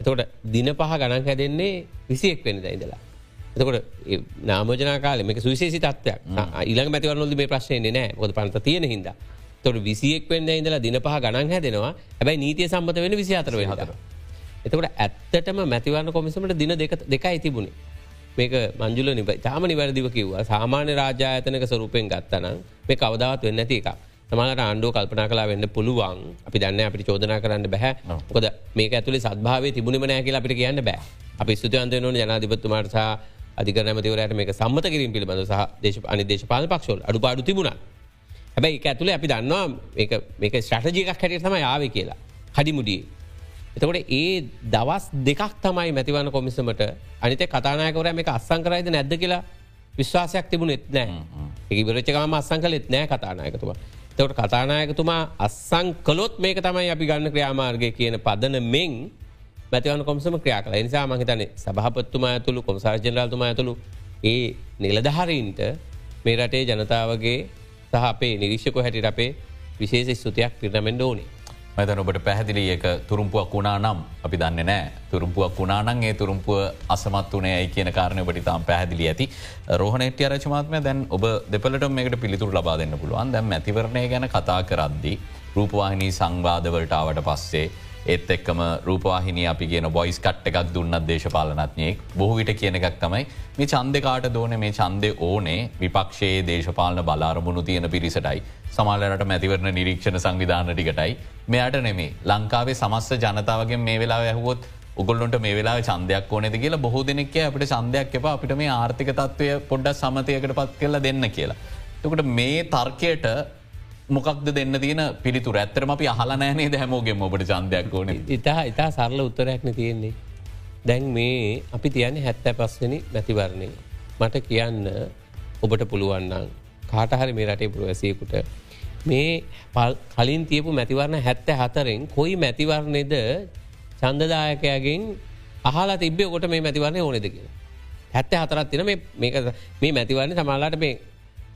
Speaker 5: එතකොට දින පහ ගණන් හැදෙන්නේ විසියෙක් වෙනිද ඉඳලා. එතකොට නාමෝජනා කාල මේක සුවිශේෂි තත්වයක් ඉළඟ මැතිවරනොද මේ ප්‍රශ්නය නෑ ොද පන්ත තියෙන හිද. තොට විසියෙක් වෙන්න ඉඳලා දින පහ ගණන් හැදෙනවා හැබැයි නීතිය සම්බත වෙන විසි අතර හතර. එතකොට ඇත්තටම මැතිවරණ කොමිසමට දින දෙකයි තිබුණේ. මේක මංජුල නිබ තාම නිවැරදිව කිව්වා. සාමාන්‍ය රාජායතනක සරුපෙන් ගත්තනම් මේ කවදාවත් වෙන්න ඇති එක. තමලට ආණ්ඩුව කල්පනා කලා වෙන්න පුළුවන්. අපි දන්න අපිට චෝදනා කරන්න බැහැ කොද මේක ඇතුලේ සත්භාව තිබුණම නෑ කියලා අපිට කියන්න බෑ. අපි ස්තුතියන්තය නොන ජනාධිපත්තුමාට සහ අධිකරනමතිවරයට මේක සම්මත කිරීම පිළිබඳ සහ දේශ අනි දේශපාල පක්ෂෝල් අඩු පාඩු තිබුණා. හැබැයි එක ඇතුළේ අපි දන්නවා මේක ස්ට්‍රටජිකක් හැටියට තම යාව කියලා. හඩිමුඩියේ එතකොට ඒ දවස් දෙකක් තමයි මැතිවන කොමිසමට අනිත කතානායකවර මේ අස්සං කරයිද නැද්ද කියලා විශ්වාසයක් තිබුණ එත් නෑ ඒ විරචකම අස්සං කලෙත් නෑ කතානායකතුමා. තවට කතානායකතුමා අස්සං කලොත් මේක තමයි අපි ගන්න ක්‍රියාමාර්ගය කියන පදන මෙන් මැතිවන කොමසම ක්‍රියා කල නිසා මහිතන සභහපත්තුමා ඇතුළු කොමසාර්ජනරල්තුමා ඇතුළු ඒ නිලධහරීන්ට මේ රටේ ජනතාවගේ සහ අපේ නිරිශ්ෂක හැටිට අපේ විශේෂ ස්තුතියක් පිරණමෙන්ඩ ඕනේ.
Speaker 3: මතන ඔබට පැහදිලි ඒක තුරුම්පුවක් වුණා නම් අපි දන්න නෑ තුරුම්පුවක් වුණානන් ඒ තුරුම්පුව අසමත් වනේ ඇයි කියන කාරණයට තාම් පැහදිලි ඇති. රෝහණට්‍ය රචමාත්මය දැන් ඔබ දෙපලට මේකට පිළිතුර ලබා දෙන්න පුළුවන්. දැම් ඇතිවරණය ගැන කතා කරද්දි රූපවාහිනී සංවාධවලටාවට පස්සේ ඒත් එක්කම රූපවාහිනී අපි කියන බොයිස් කට් එකක් දුන්නත් දේශපාලනත්නයෙක් බොහවිට කියන එකක් තමයි මේ චන්දකාට දෝන මේ චන්දය ඕනේ විපක්ෂයේ දේශපාලන බලාරමුණු තියෙන පිරිසටයි. සමාලට මැතිවරණ නිරීක්ෂණ සංවිධාන ටිකටයි. මෙයට නෙමේ. ලංකාවේ සමස්ස ජනතාවගේ මේ වෙලා ඇහුවොත් උගොල්ලොට මේ වෙලා චන්දයක් ඕනෙද කියලා බොහෝ දෙනෙක් අපට චන්දයක් එප. අපිට මේ ආර්ථික තත්වය පොඩ්ඩ සමතයකට පත් කරලා දෙන්න කියලා. තකට මේ තර්කයට මොකක්ද දෙන්න තියන පිළිතුර ඇත්තරම අපි අහල නෑනේ හැමෝගෙන් ඔබට චන්දයක් ඕන [LAUGHS]
Speaker 5: ඉතා ඉතා සරල උත්තරයක්න තියෙන්නේ. දැන් මේ අපි තියන්නේ හැත්තෑ පස්වනි මැතිවරණය. මට කියන්න ඔබට පුළුවන්නම් කාටහරි මේ රටේ පුරුවැසයකුට මේ කලින් තියපු මැතිවරණ හැත්ත හතරෙන් කොයි මැතිවරණයද චන්දදායකයගෙන් අහලා තිබේ කොට මේ මැතිවරණය ඕනෙද කියලා. හැත්ත හතරත් තින මේ මැතිවරණ සමාලාට මේ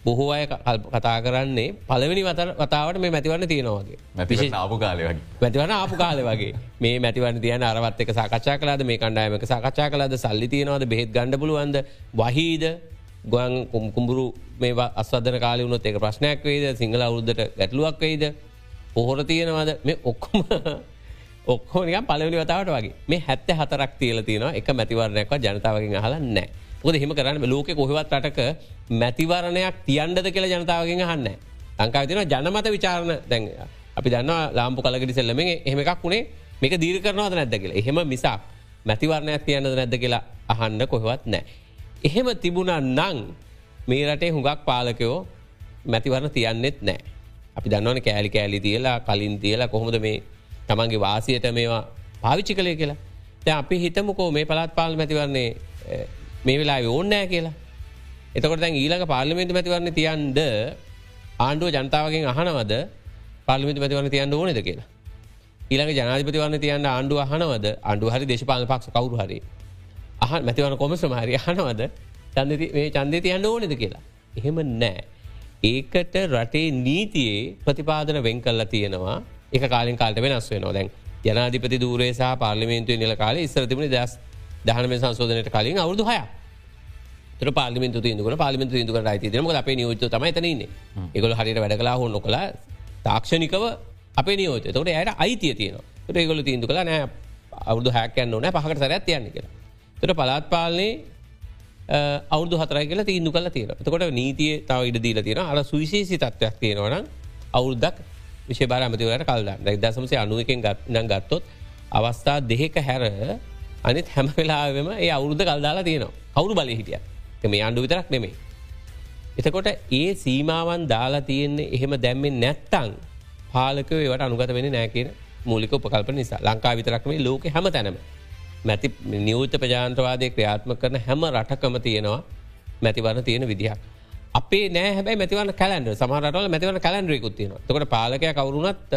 Speaker 5: බොහෝ අය කතා කරන්නේ පලවෙනි වතාවට මේ මැතිවන්න තියෙනවාගේ
Speaker 3: මැති ආපු කාලය වගේ.
Speaker 5: මැතිවන ආපු කාල වගේ. මේ මැතිවන තියන අරවත් එක සාකච්ඡා කලාද මේ කණ්ඩායමක සාකච්ඡා කලාද සල්ලි තියෙනවද? බෙහෙත් ගණඩ පුළුවන්ද? වහීද? ගොයන් කුම්කුඹුරු මේ අස්වදන කාල වුණොත් එක ප්‍රශ්නයක් වේද සිංහල අවුද්ධට ගැටලුවක් වෙයිද? පොහොර තියෙනවාද? මේ ඔක්කොම [LAUGHS] ඔක්කෝනික පලවනි වතාවට වගේ. මේ හැත්ත හතරක් තියල තියෙන එක මැතිවරණයක්ව ජනතාවකින් අහල නෑ ොද හෙම කරන්න ලෝක කොහවත් රටක මැතිවරණයක් තියන්ඩද කියලා ජනතාවගෙන් හන්න ලංකාව තින ජනමත විචාරණ දැන් අපි දන්න ලාම්පු කලගටි සෙල්ලම එහෙම එකක් වුණේ මේක දීර කරනවද නැද්ද කියලා එහෙම මිසක් මැතිවරණයක් තියන්නද නැද්ද කියලා අහන්න කොහවත් නෑ. එහෙම තිබුණා නං මේ රටේ හුඟක් පාලකයෝ මැතිවරණ තියන්නෙත් නෑ. අපි දන්නවන කෑලි කෑලි තියලා කලින් තියලා කොහොමද මේ තමන්ගේ වාසියට මේවා පාවිච්චි කළය කියලා. දැ අපි හිතමුකෝ මේ පළත් පාල මැතිවරන්නේ මේ වෙලා ඕන්නෑ කියලා. එතකොට දැන් ඊළඟ පාර්ලිමේන්තු මැතිවරණ තියන්ද ආණ්ඩුව ජනතාවගෙන් අහනවද පාර්ලිමිතු මැතිවරණ තියන්න ඕනෙද කියලා. ඊළඟ ජනාධිපතිවරණ තියන්න ආණ්ඩුව අහනවද අන්ඩු හරි දේශපාල පක්ෂ කවරු හරි අහ මැතිවන කොමසම හරි අහනවද මේ චන්දය තියන්න ඕනෙද කියලා. එහෙම නෑ. ඒකට රටේ නීතියේ ප්‍රතිපාදන වෙන් කල්ලා තියෙනවා එක කාලින් කාලට වෙනස් වෙනවා දැන් ජනාධිපති දූරේ සහ පාර්ලිමේන්තුව නිල කාල ඉස්සර තිබුණ දස් දහනම සංශෝධනයට කලින් අවුදු හය පාලිමිතු තියදුක පාලිමිතු ඉදුක යිති ම අප නියෝත තම තනන්න එකගොල හරිට වැඩ කලා හොන්න කළ තාක්ෂණිකව අපේ නියෝත තොට අයට අයිතිය තියෙනවා. ඒගොල තිීන්දු කලා නෑ අවුදු හැකයන්න ඕන. පහකට සරත් යන්න කියලා. තොට පලාත් පාලනේ අවුදු හතරයි කියලා තීන්දු කල තියෙන තකොට නීතිය තව ඉඩ දීල තියෙන අර සුවිශේසි තත්වයක් තියෙනවන අවුරුද්දක් විශෂ බාරමතිවයට කල්ද දසමසේ අනුවකෙන් ගත් ගත්තොත් අවස්ථා දෙහෙක හැර අනිත් හැම වෙලාවෙම ඒ අවුරුද්ධ කල්දාලා තියෙනවා කවුරු බලය හිටිය මේ අන්ඩු විතරක් නෙමේ. එතකොට ඒ සීමාවන් දාලා තියෙන්නේ එහෙම දැම්මෙන් නැත්තං පාලකව ඒවට අනුගත වෙන නෑකෙන මූලික උපකල්ප නිසා ලංකා විතරක් මේ ලෝක හැම තැනම මැති නියෘත ප්‍රජාන්ත්‍රවාදය ක්‍රියාත්ම කරන හැම රටකම තියෙනවා මැතිවරණ තියෙන විදිහක්. අපේ නෑ හැබයි මැතිවන කලන්ඩ සමහරටල මැතිවන කලන්ඩරයකුත් තියෙන තකොට පාලකය කවරුණත්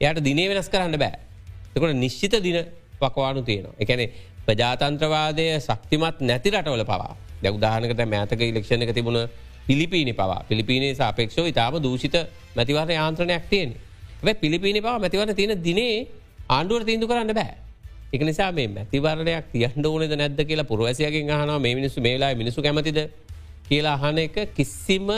Speaker 5: එයට දිනේ වෙනස් කරන්න බෑ. තකොට නිශ්චිත දින පකවානු තියෙනවා. එකැනෙ ප්‍රජාතන්ත්‍රවාදය ශක්තිමත් නැති රටවල පවා දැ උදාහනකට මෑතක ඉලක්ෂණ එක තිබුණ පිලිපීනි පවා පිලිපීනේ සාපේක්ෂෝ ඉතාම දූෂිත මැතිවර යාන්ත්‍රණයක් තියෙන. ැ පිලිපීනි පවා මැතිවර තියෙන දිනේ ආණ්ඩුවට තිීන්දු කරන්න බෑ. එක නිසා මේ මැතිවරණයක් තියන්ට ඕනෙද නැද්ද කියලා පුරවැසියගෙන් හන මේ මිනිසු මේලා මිනිසු කැමතිද කියලා අහන එක කිසිම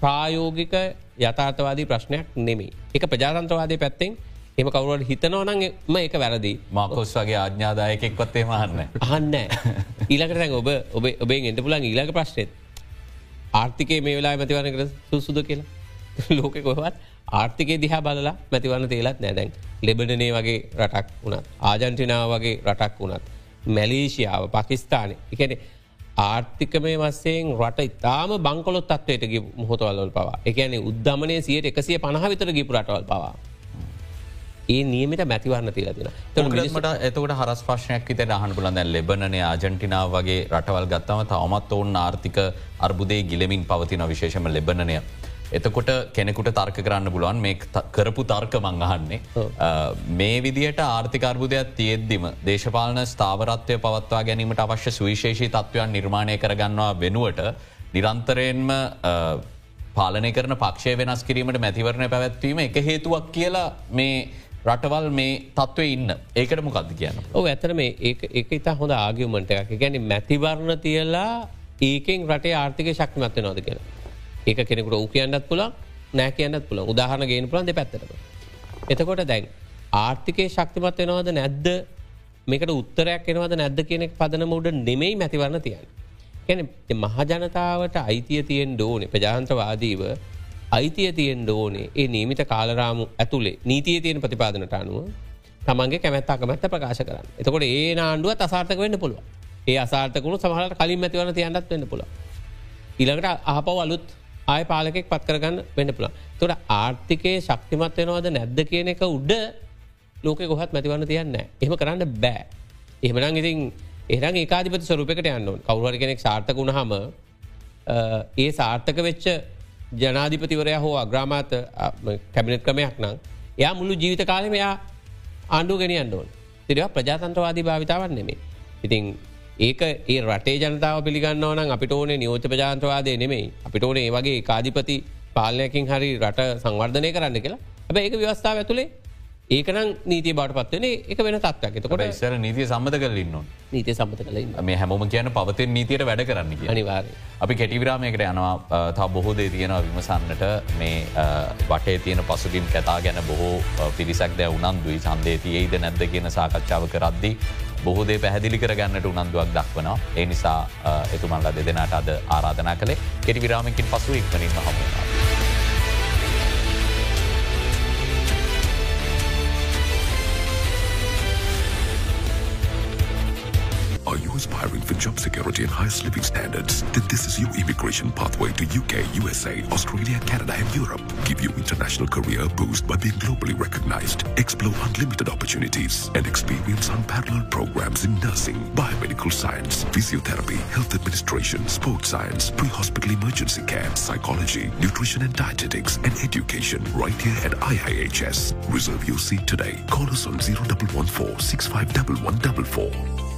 Speaker 5: ප්‍රායෝගික යථාතවාදී ප්‍රශ්නයක් නෙමේ. එක ප්‍රජාතන්ත්‍රවාදය පැත්තෙන් එම කවරුවට හිතනවනම එක වැරදි.
Speaker 3: මකොස් වගේ ආඥාදායකෙක්වත්තේ මහන්න
Speaker 5: අහන්න. ඊලකට ඔබ ඔබ ඔබේ එට පුලන් ඊලක ප්‍රශ්නයත් ආර්ථිකය මේ වෙලා මැතිවනකට සුසුද කියලා? ලෝක කොහවත් ආර්ථිකය දිහා බලලා මැතිවන්න තේලත් නෑදැන් ලෙබඩනේ වගේ රටක් වුණත් ආජන්ටිනාව වගේ රටක් වුණත් මැලේෂියාව පකිස්ථානය එකන ආර්ථිකමය වස්සයෙන් රට ඉතාම බංකොලොත් තත්වයට මොහොතවල්ල පවා. එකන උද්දමනය සියට එකසිය පණහ විතර ගිපු රටවල් පවා ඒ නියමට මැතිවරන්න තිලතින
Speaker 3: මට එතකට හරස් ප්‍රශ්නයක් විත හන් පුලන් ලෙබනය ආජටිනාව වගේ රටවල් ගත්තම තවමත් ඔවුන් ආර්ථික අර්බුදේ ගිලමින් පවතින විශේෂම ලෙබනය. එතකොට කෙනෙකුට තර්ක කරන්න පුළුවන් මේ කරපු තර්ක මංගහන්නේ. මේ විදියට ආර්ථිකර්බුදයක් තියෙද්දිම දේශපාලන ස්ථාවරත්වය පවත්වා ගැනීමට අවශ්‍ය සුවිශේෂී තත්ත්වයන් නිර්මාණය කරගන්නවා වෙනුවට නිරන්තරයෙන්ම පාලනය කරන පක්ෂය වෙනස් කිරීමට මැතිවරණ පැවැත්වීම එක හේතුවක් කියලා මේ රටවල් මේ තත්ත්වය ඉන්න. ඒකට මොකක්ද කියන්න?
Speaker 5: ඕ ඇතර මේ ඒක ඉතා හොඳ ආගියමට එකක්. ගැන මැතිවරණ තියලා ඒකෙන් රටේ ආර්ථික ශක්තිමත්ව නොද කියලා. ඒක කෙනෙකුට ඌ කියන්නත් පුළ නෑ කියන්නත් පුළ උදාහරණ ගෙන පුළන් දෙ පැත්තරම. එතකොට දැන් ආර්ථිකය ශක්තිමත් වෙනවද නැද්ද? මේකට උත්තරයක් එනවද නැද්ද කෙනෙක් පදන මුඩ නෙමෙයි මැතිවරණ තියන්න. ගැන මහජනතාවට අයිතිය තියෙන් ඩෝනේ ප්‍රජාන්ත්‍රවාදීව අයිතිය තියෙන් ඩෝනේ ඒ නීමිත කාලරාමු ඇතුළේ නීතිය තියෙන ප්‍රතිපාදනට අනුව තමන්ගේ කැමැත් අකමැත්ත ප්‍රකාශ කරන්න. එතකොට ඒ ආණ්ඩුව අසාර්ථක වෙන්න පුළුව ඒ අසාර්ථකුණු සමහට කලින් මැතිවන තියන්නත් වෙන්න පුළ ඉළඟට ආපව අලුත් ආය පාලකෙක් පත් කරගන්න වෙන්න පුළ තොට ආර්ථිකය ශක්තිමත් වෙනවද නැද්ද කියන එක උඩ ලෝක ගොහත් මැතිවන්න තියන්න එහම කරන්න බෑ. එහෙමනම් ඉතින් එහරන් ඒකාධිපති ස්වරූපකට යන්න කවරුහර කෙනෙක් සාර්ථක වුණ හම ඒ සාර්ථක වෙච්ච ජනාධිපතිවරය හෝ අග්‍රාමාත කැබිනට ක්‍රමයක් නම් එයා මුළු ජීවිත කාලම එයා ආණ්ඩු ගෙනියන්න ඕන්. තිරවා ප්‍රජාතන්ත්‍රවාදී භාවිතාවන් නෙමේ ඉතින් ඒක ඒ රටේ ජනතාව පිළිගන්න ඕන අපිට ඕනේ නියෝත ප්‍රජාන්ත්‍රවාදය නෙමෙයි. අපිට ඕනේ වගේ කාධිපති පාලනයකින් හරි රට සංවර්ධනය කරන්න කියලා. හැබ ඒක ව්‍යවස්ථාව ඇතුළේ ඒකනම් නීති බට පත්වන එක වෙන තත්වයක් එතකොට
Speaker 3: ඉස්සර නීතිය සම්බඳ කරලන්න
Speaker 5: නීතිය සම්බත කල
Speaker 3: මේ හැමෝම කියන පවතෙන් නීතියට වැඩ කරන්න
Speaker 5: අනිවාර
Speaker 3: අපි කෙටිවිරාමයකට යනවා. තා බොහෝ දේ තියෙනවා විමසන්නට. මේ වටේ තියෙන පසුගින් කැතා ගැන බොහෝ පිරිසක් දැ උනන්දුයි. සන්දේ තියේද නැද්ද කියන සාකච්ඡාව කරද්දි බොහෝදේ පැහදිලි කරගන්නට උනන්දුවක් දක්වනවා. ඒ නිසා එතුමල්ල දෙදෙනට අද ආරාධනා කළේ කෙටි විරාමකින් පසු ඉක්මනින්ම හමුණවා.
Speaker 6: For job security and highest living standards? Then this is your immigration pathway to UK, USA, Australia, Canada, and Europe. Give your international career a boost by being globally recognized. Explore unlimited opportunities and experience unparalleled programs in nursing, biomedical science, physiotherapy, health administration, sports science, pre-hospital emergency care, psychology, nutrition and dietetics, and education right here at IIHS. Reserve your seat today. Call us on 0114 651144.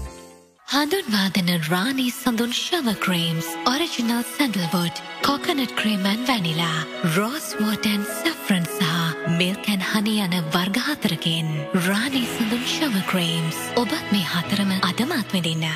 Speaker 7: හඳුන්වා දෙන රානී සඳුන් ශව creams original sandalwood coconut ක්‍රීමන් vanilla rose water saffron සහ මිල්කැන් හනි යන වර්ගහතරකින් රානී සඳුන් ශව ක්‍රීම්ස් ඔබත් මේ හතරම අදමත් විදින්න.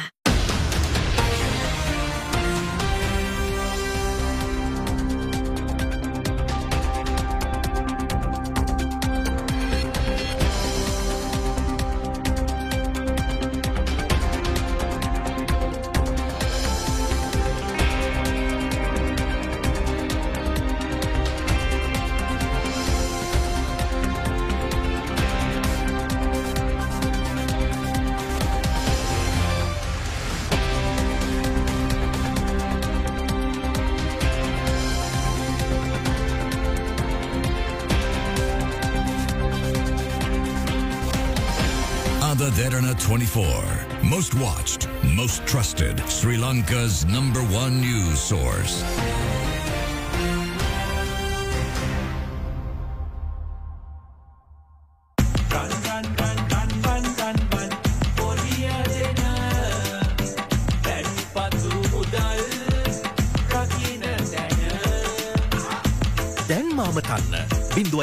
Speaker 1: Derana 24. Most watched, most trusted, Sri Lanka's number one news source.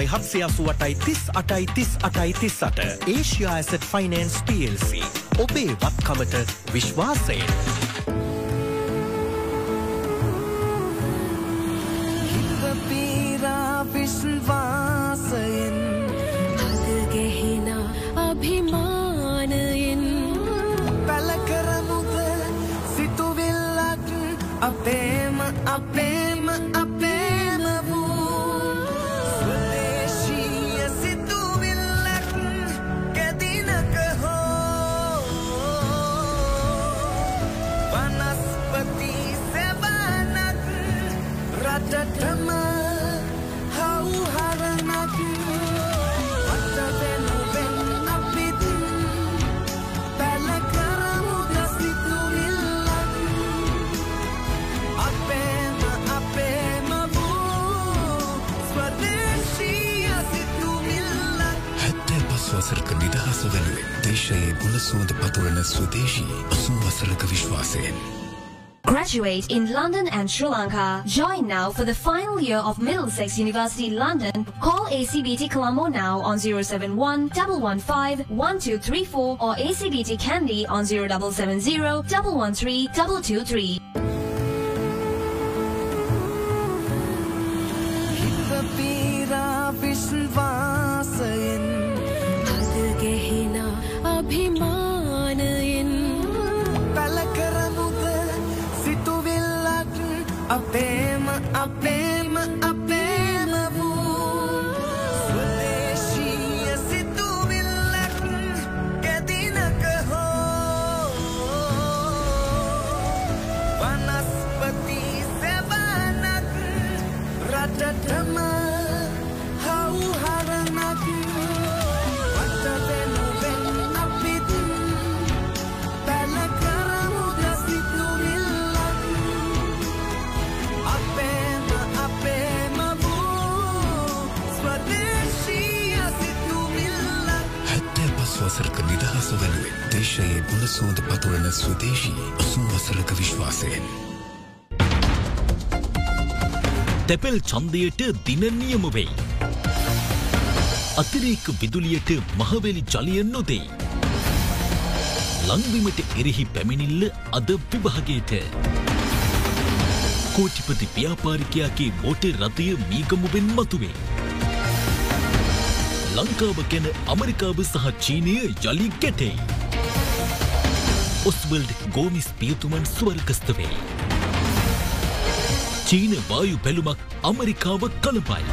Speaker 8: බිඳුවයි හත්සය අසුවටයි තිස් අටයි තිස් අටයි තිස් අට ඒෂයා ඇසට ෆයිනන්ස් PLC ඔබේ වත්කමට විශ්වාසයෙන්.
Speaker 9: Graduate in London and Sri Lanka. Join now for the final year of Middlesex University London. Call ACBT Colombo now on 071 115 1234 or ACBT Candy on 0770 113 223.
Speaker 6: සුවඳ පතුරන ස්වදේශී සුවසරක විශ්වාසයෙන්.
Speaker 10: තැපැල් චන්දයට දින නියම වෙයි. අතිරේක විදුලියට මහවැලි ජලිය නොදෙයි. ලංවිමට එරෙහි පැමිණිල්ල අද විභාගයට. කෝටිපති ව්‍යාපාරිකයාගේ මෝටර් රථය මීගමුවෙන් මතුවේ. ලංකාව ගැන අමරිකාව සහ චීනය යළි ගැටෙයි. ඔස්වල්ඩ් ගෝමිස් පියතුමන් ස්වර්ගස්ත වෙයි. චීන වායු පැළුමක් අමරිකාව කළපයි.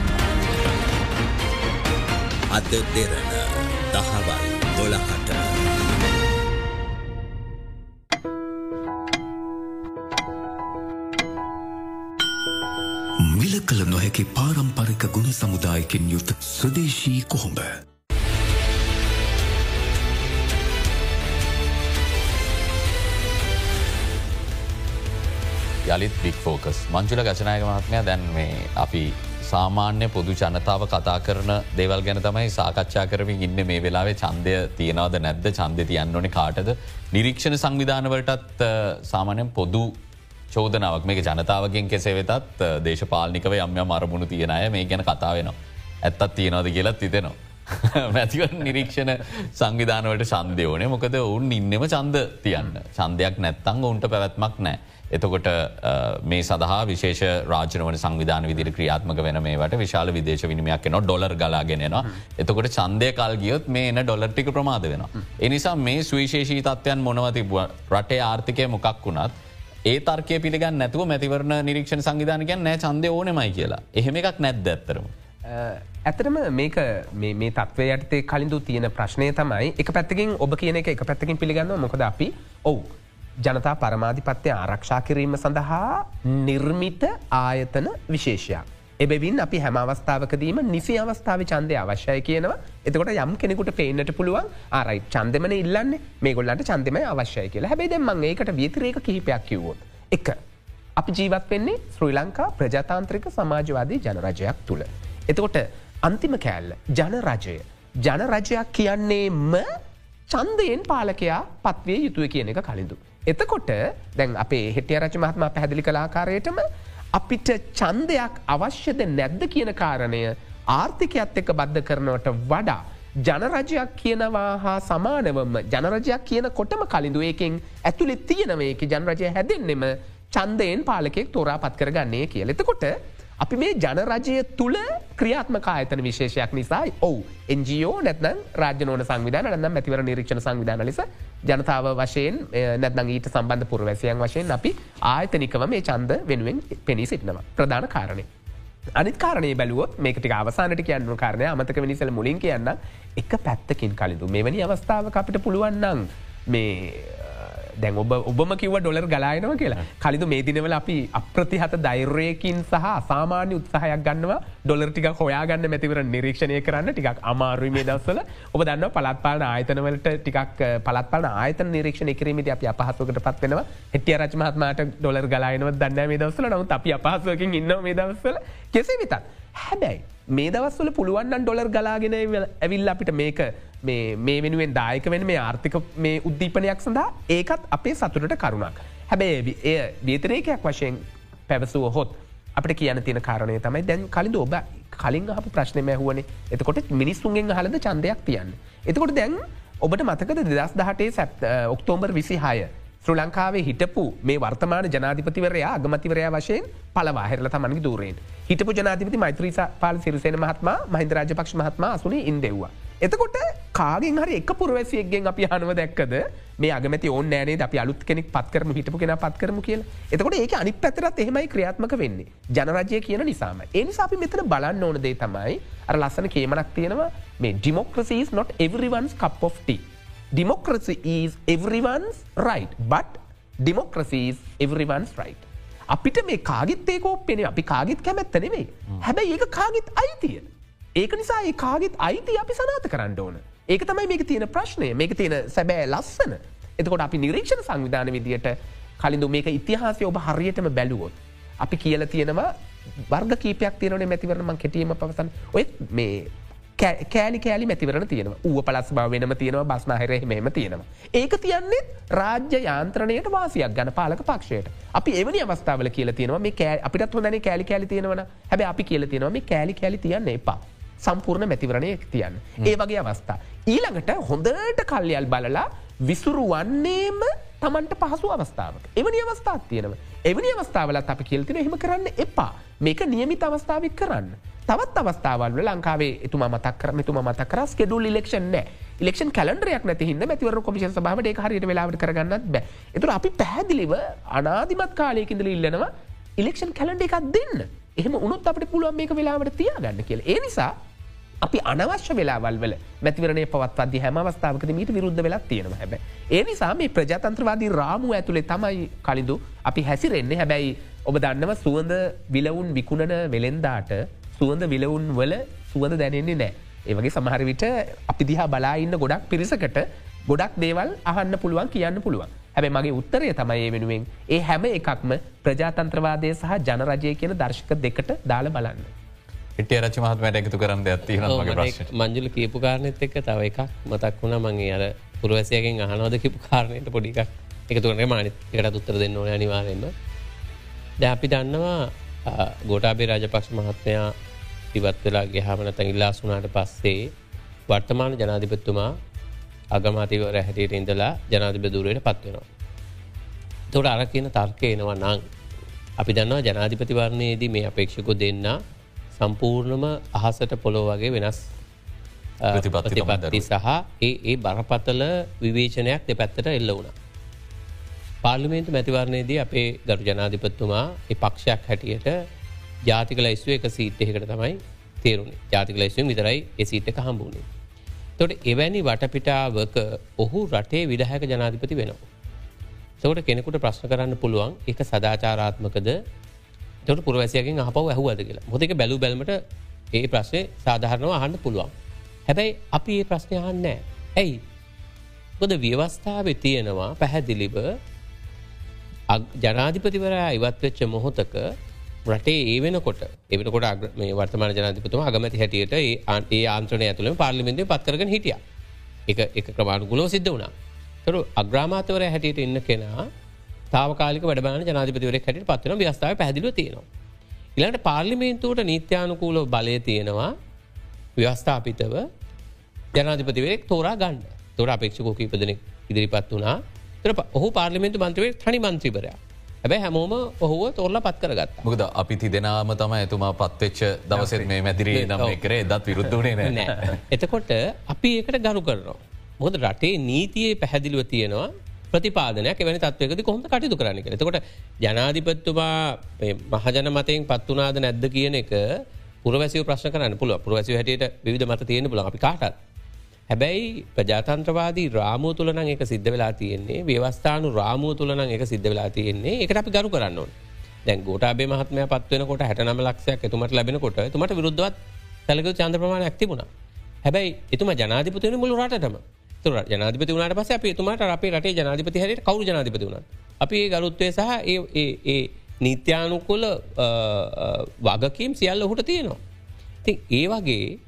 Speaker 11: අද දෙරන දහවල් දොළහට.
Speaker 6: මිල කළ නොහැකි පාරම්පරික ගුණ සමුදායකින් යුත් ස්වදේශී කොහොඹ.
Speaker 3: යළිත් බික් ෆෝකස් මංචුල ගචනායක මහත්මය දැන් මේ අපි සාමාන්‍ය පොදු ජනතාව කතා කරන දෙවල් ගැන තමයි සාකච්ඡා කරමින් ඉන්න. මේ වෙලාවේ චන්දය තියෙනවද නැද්ද? චන්ද තියන්න ඕන කාටද? නිරීක්ෂණ සංවිධානවලටත් සාමානයෙන් පොදු චෝදනාවක්. මේක ජනතාවගෙන් කෙසේ වෙතත් දේශපාලිකව යම්ය මරමුණු තියෙන අය මේ ගැන කතා වෙනවා. ඇත්තත් තියෙනවද කියලත් තිතෙනවා. [LAUGHS] මැතිව නිරීක්ෂණ සංවිධානවට සන්දය ඕනේ. මොකද ඔවුන් ඉන්නම චන්ද තියන්න. චන්දයක් නැත්තං ඔවුන්ට පැවැත්මක් නෑ. එතකොට මේ සඳහා විශේෂ රාජනවන සංවිධාන විදිරි ක්‍රියාත්මක වෙන මේට විශාල විදේශ විනිමයක් න ඩොලර් ගලාගෙනවා. එතකොට චන්දය කල් ගියොත් මේ එන ඩොලර්ටික ප්‍රමාද වෙන. එනිසා මේ සුවිශේෂී තත්වයන් මොනවතිබ රටේ ආර්ථිකය මොකක් වුණත් ඒ තර්කය පිළිගන්න නැතුව මැතිවරණ නිරීක්ෂණ සංවිධානකයන් නෑ චන්දය ඕනෙමයි කියලා එහෙම එකක් නැද්ද ඇත්තරම.
Speaker 4: ඇතරම මේක මේ තත්වය යටතේ කලින්දු තියෙන ප්‍රශ්නය තමයි එක පැත්තකින් ඔබ කියන එක පැත්තකින් පිළිගන්න මොකද අපි ඔවු ජනතා පරමාධිපත්‍යය ආරක්ෂා කිරීම සඳහා නිර්මිත ආයතන විශේෂයක්. එබැවින් අපි හැම අවස්ථාවකදීම නිසි අවස්ථාව චන්දය අවශ්‍යය කියනවා එතකොට යම් කෙනෙකුට පේනට පුළුවන් ආරයි චන්දමන ඉල්ලන්න මේ ගොල්ලන්ට චන්දම අවශ්‍යය කියලා හැබේ දෙමන් ඒකට විතරේක කිහිපයක් කිව්වොත්. එක. අපි ජීවත් වෙන්නේ ශ්‍රී ලංකා ප්‍රජාතාන්ත්‍රික සමාජවාදී ජනරජයක් තුළ. එතකොට අන්තිම කෑල්ල ජනරජය. ජනරජයක් කියන්නේම චන්දයෙන් පාලකයා පත්වේ යුතුව කියන එක කලින්දු. එතකොට දැන් අපේ හෙටිය රච මහත්ම පැදිලි කලාකාරයටම අපිට චන්දයක් අවශ්‍යද නැද්ද කියන කාරණය ආර්ථිකයත් එක්ක බද්ධ කරනවට වඩා. ජනරජයක් කියනවා හා සමානවම ජනරජයක් කියන කොටම කලින්දු ඒකින් ඇතුළෙ තියෙනවේක ජනරජය හැදෙන්නෙම චන්දයෙන් පාලකෙක් තෝරා පත් කරගන්නේ කියල. එතකොට අපි මේ ජනරජය තුළ ක්‍රියාත්මක ආයතන විශේෂයක් නිසායි. ඔවු එන්ජෝ නැත්නම් රාජනෝන සංවිධාන නම් ඇතිවර නිරීක්ෂණ සංවිධාන ලෙස ජනතාව වශයෙන් නැත්නම් ඊට සම්බන්ධ පුරවැසියන් වශයෙන් අපි ආයතනිකව මේ චන්ද වෙනුවෙන් පෙනී සිටිනවා. ප්‍රධාන කාරණය. අනිත් කාරණය බැලුවොත් මේකට අවසානට කියන්න කාරණය අමතක වෙනිසල මුලින් කියන්න එක පැත්තකින් කලින්දු මෙවැනි අවස්ථාව අපිට පුළුවන්නම් මේ දැන් ඔබ ඔබම කිව ඩොලර් ගලායනව කියලා. කලිතු මේ දිනවල අපි අප්‍රතිහත දෛර්යයකින් සහ සාමාන්‍ය උත්සාහයක් ගන්නවා. ඩොලර් ටික හොයාගන්න මැතිවර නිරීක්ෂණය කරන්න ටිකක් අමාරුයි මේ දවසල ඔබ දන්න පලත්පාලන ආයතනවලට ටිකක් පලත්පාලන ආයතන නිරීක්ෂණ කිරීමට අපි අපහසුකට පත් වෙනවා හෙටිය රචමහත්මට ඩොලර් ගලායනව දන්න මේ දවසල නමුත් අපි අපහසුවකින් ඉන්න මේ දවස්සල කෙසේ විතත්. හැබැයි මේ දවස්වල පුළුවන්න්න ඩොලර් ගලාගෙන ඇවිල් අපිට මේක මේ වෙනුවෙන් දායක වෙන මේ ආර්ථික මේ උද්දීපනයක් සඳහා ඒකත් අපේ සතුරට කරුණක්. හැබැයි එය වේතරේකයක් වශයෙන් පැවසුව හොත් අපට කියන තියෙන කාරණය තමයි දැන් කලින්ද ඔබ කලින් අප ප්‍රශ්නය මැහුවන එතකොට මිනිස්සුන්ගෙන් හලද චන්දයක් තියන්න. එතකොට දැන් ඔබට මතකද දෙදස් දහටේ සැප් ඔක්තෝම්බර් විසි හය ශ්‍ර ලංකාවේ හිටපු මේ වර්තමාන ජනාධිපතිවරයා අගමතිවරයා වශයෙන් පලවාහෙරල තමන්ගේ දූරයෙන්. හිටපු ජනාධිපති මෛත්‍රීසා පාල සිරිසේන මහත්ම මහින්දරාජපක්ෂ මහත්ම අසුනේ ඉන්දෙව්වා. එතකොට කාගෙන් හරි එක පුරවැසියෙක්ගෙන් අපි හනුව දැක්කද මේ අගමති ඕන නෑනේ අපි අලුත් කෙනෙක් පත්කරම හිටපු කෙන පත් කරම කියල. එතකොට ඒක අනි පැතරත් එහෙමයි ක්‍රියාත්මක වෙන්නේ. ජනරජය කියන නිසාම එනිසා අපි මෙතන බලන්න ඕන දේ තමයි අර ලස්සන කේමනක් තියෙනවා. මේ ඩිමොක්‍රසිස් not everyone's cup of tea. Democracy is everyone's right but democracy is everyone's right. අපිට මේ කාගිත් ඒකෝ පෙන අපි කාගිත් කැමැත්ත නෙවෙයි. හැබැයි ඒක කාගිත් අයිතිය. ඒක නිසා ඒ කාගෙත් අයිති අපි සනාත කරන්න ඕන. ඒක තමයි මේක තියෙන ප්‍රශ්නය මේක තියෙන සැබෑ ලස්සන. එතකොට අපි නිරීක්ෂණ සංවිධාන විදියට කලින්ඳු මේක ඉතිහාසය ඔබ හරියටම බැලුවොත්. අපි කියල තියෙනවා වර්ග කීපයක් තියනේ මැතිවරම කෙටීම පවසන් ඔය මේ කෑ- කෑලි කෑලි මැතිවරණ තියෙනවා ඌ පලස් බව වෙනම තියෙනවා බස්නාහිරය මෙම තියෙනවා. ඒක තියන්නේ රාජ්‍ය යාන්ත්‍රණයට වාසියක් ගන පාලක පක්ෂයට අපි එවනි අවස්ථාවල කියල තියෙනවා මේ කෑ අපිට හොඳන කෑලි කෑලි තියෙනවන හැබ අපි කියල තියෙනවා මේ කෑලි කෑලි තියන්න එපා සම්පූර්ණ මැතිවරණය තියන්න. ඒ වගේ අවස්ථා. ඊළඟට හොඳට කල්යල් බලලා විසුරු වන්නේම තමන්ට පහසු අවස්ථාවක්. එවනි අවස්ථාත් තියෙනව. එවනි අවස්ථාවලත් අපි කියල්තින එහෙම කරන්න එපා මේක නියමිත අවස්ථාවක් කරන්න. තවත් අවස්ථාවල් ලංකාවේ එතුම මතක් කරම තුම මතක් කර ස්කෙඩුල් ලෙක්ෂන් නෑ ලෙක්ෂන් කලන්ඩරයක් නැතිහින්න මැතිවර කොමිෂන් සභාවට හරියට වෙලාවට කරගන්නත් බෑ එතුර අපි පැහැදිලිව අනාධිමත් කාලයකින්දල ඉල්ලනවා ඉලෙක්ෂන් කලන්ඩ එකක් දෙන්න එහෙම උනුත් අපට පුළුවන් මේක වෙලාවට තියාගන්න කියල ඒ නිසා අපි අනවශ්‍ය වෙලාවල් වල මැතිවරණය පවත්වද හැම අවස්ථාවකද මීට විරුද්ධ වෙලා තියෙනවා හැබ. ඒ නිසා මේ ප්‍රජාතන්ත්‍රවාදී රාමුව ඇතුළේ තමයි කලින්දු අපි හැසිරෙන්නේ හැබැයි ඔබ දන්නව සුවඳ විලවුන් විකුණන වෙළෙන්දාට සුවඳ විලවුන් වල සුවඳ දැනෙන්නේ නෑ. ඒවගේ සමහර විට අපි දිහා බලාඉන්න ගොඩක් පිරිසකට ගොඩක් දේවල් අහන්න පුළුවන් කියන්න පුළුවන්. හැබැ මගේ උත්තරය තමයි ඒ වෙනුවෙන් ඒ හැම එකක්ම ප්‍රජාතන්ත්‍රවාදය සහ ජනරජය කියන දර්ශක දෙකට දාල බලන්න.
Speaker 3: ඉටිය රච මහත්මයට එකතු කරන්න ඇත්ති මගේ ප්‍රශ්න
Speaker 5: මංජුල කියපු කාරණෙත් එක්ක තව එකක් මතක් වුණ මගේ අර පුරවැසියගෙන් අහනවද කිපු කාරණයට පොඩිකක් එකතුරන මානත් එකට උත්තර දෙන්න ඕන අනිවාරෙන්ම ද අපි දන්නවා ගෝටාබේ රාජපක්ෂ මහත්මයා ඉවත් වෙලා ගහමනත ඉල්ලා සුනාට පස්සේ වර්තමාන ජනාධිපත්තුමා අගමාතිවර හැටියට ඉඳලා ජනාධිප දුරයට පත්වෙනවා. තොට අර කියන තර්කය එනවා නං. අපි දන්නවා ජනාධිපතිවරණයේදී මේ අපේක්ෂකු දෙන්න සම්පූර්ණම අහසට පොලෝ වගේ වෙනස් ප්‍රතිපත්ති සහ ඒ ඒ බරපතල විවේචනයක් දෙපැත්තට එල්ල වුණ. පාර්ලිමේන්තු මැතිවරණයේදී අපේ ගරු ජනාධිපත්තුමා ඒ පක්ෂයක් හැටියට ජාතික ලයිස්ව එක සීට්යකට තමයි තේරුණේ ජාතික ලයිස්වම් විතරයි එක හම්බුණේ. තොට එවැනි වටපිටාවක ඔහු රටේ විඩහැක ජනාධිපති වෙනවා. තවට කෙනෙකුට ප්‍රශ්න කරන්න පුළුවන් එක සදාචාරාත්මකද තොට පුරවැසියගෙන් අපව ඇහුවද කියලා හොදක බැලු බැලමට ඒ ප්‍රශ්නය සාධහරනව අහන්න පුළුවන්. හැබැයි අපි ඒ ප්‍රශ්නය අහන්නෑ. ඇයි. ගොද ව්‍යවස්ථාව තියෙනවා පැහැදිලිව ජනාධිපතිවරයා ඉවත්වෙච්ච මොහොතක රටේ ඒ වෙනකොට එවනකොට මේ වර්තමාන ජනතිපතුම අගමති හැටියට ඒ ආන්ත්‍රනය ඇතුළම පාර්ලිමින්දේ පත්කරගෙන හිටිය එක එක ක්‍රමාණුගුලෝ සිද්ධ වුණා තරු අග්‍රාමාතවර හැටියට ඉන්න කෙනා තාවකාලික වැඩබාන ජනාධිපතිවර හැට පත්වන ව්‍යස්ථාව පැදිලිව තියෙනවා. ඉලාට පාර්ලිමේන්තුවට නීත්‍යානුකූල බලය තියෙනවා. ව්‍යවස්ථාපිතව ජනාධිපතිවරෙක් තෝරා ගන්න. තොර අපේක්ෂකෝක ඉපදනෙක් ඉදිරිපත් වනා තර ඔහු පාර්ලිමෙන්තු මන්ත්‍රවේ තනි මන්ත්‍රීවරයා. හැබැ හැමෝම ඔහුව තොරල පත් කරගත්
Speaker 3: මොකද අපි තිදෙනම තම ඇතුමා පත්වෙච්ච දවසෙත් මේ මැදිරේ නම් කරේ දත් විරුද්ධනේ නෑ.
Speaker 5: එතකොට අපි ඒකට ගරු කරනවා. මොද රටේ නීතියේ පැහැදිලිව තියෙනවා ප්‍රතිපාදනයක් එවැනි තත්වයකද කොහොම කටයුතු කරන්න කර තකොට ජනාධිපත්තුමා මහජන මතයෙන් පත්වනාද නැද්ද කියන එක පුරවැසි ප්‍රශ්න කරන්න පුළුව පුරවැසි හැට විධ මත තියෙන පුල අපි කාටත්. හැබැයි ප්‍රජාතන්ත්‍රවාදී රාමුව තුළන එක සිද්ධ වෙලා තියෙන්නේ ව්‍යවස්ථානු රාමුව තුළන එක සිද්ධ වෙලා තියෙන්නේ එකට අපි ගරු කරන්න ඕන. දැන් ගෝටාබේ මහත්මය පත්වනකොට හැටනම ලක්ෂයක් එතුමට ලැබෙනකොට තුමට විරුද්ධවත් සැලක චන්ද්‍ර ප්‍රමාණ ඇතිබුණ හැබැයි එතුම ජනාධිපතිවන මුළු රටම තුර ජනාධිපති වුණට පස අප තුමාට අපේ රටේ ජනාධිපති හරයට කවු ජනාධිපති වුණ අපි ඒ ගරුත්වය සහ ඒ නීත්‍යානුකොල වගකීම් සියල්ල ඔහුට තියෙනවා. ති ඒ වගේ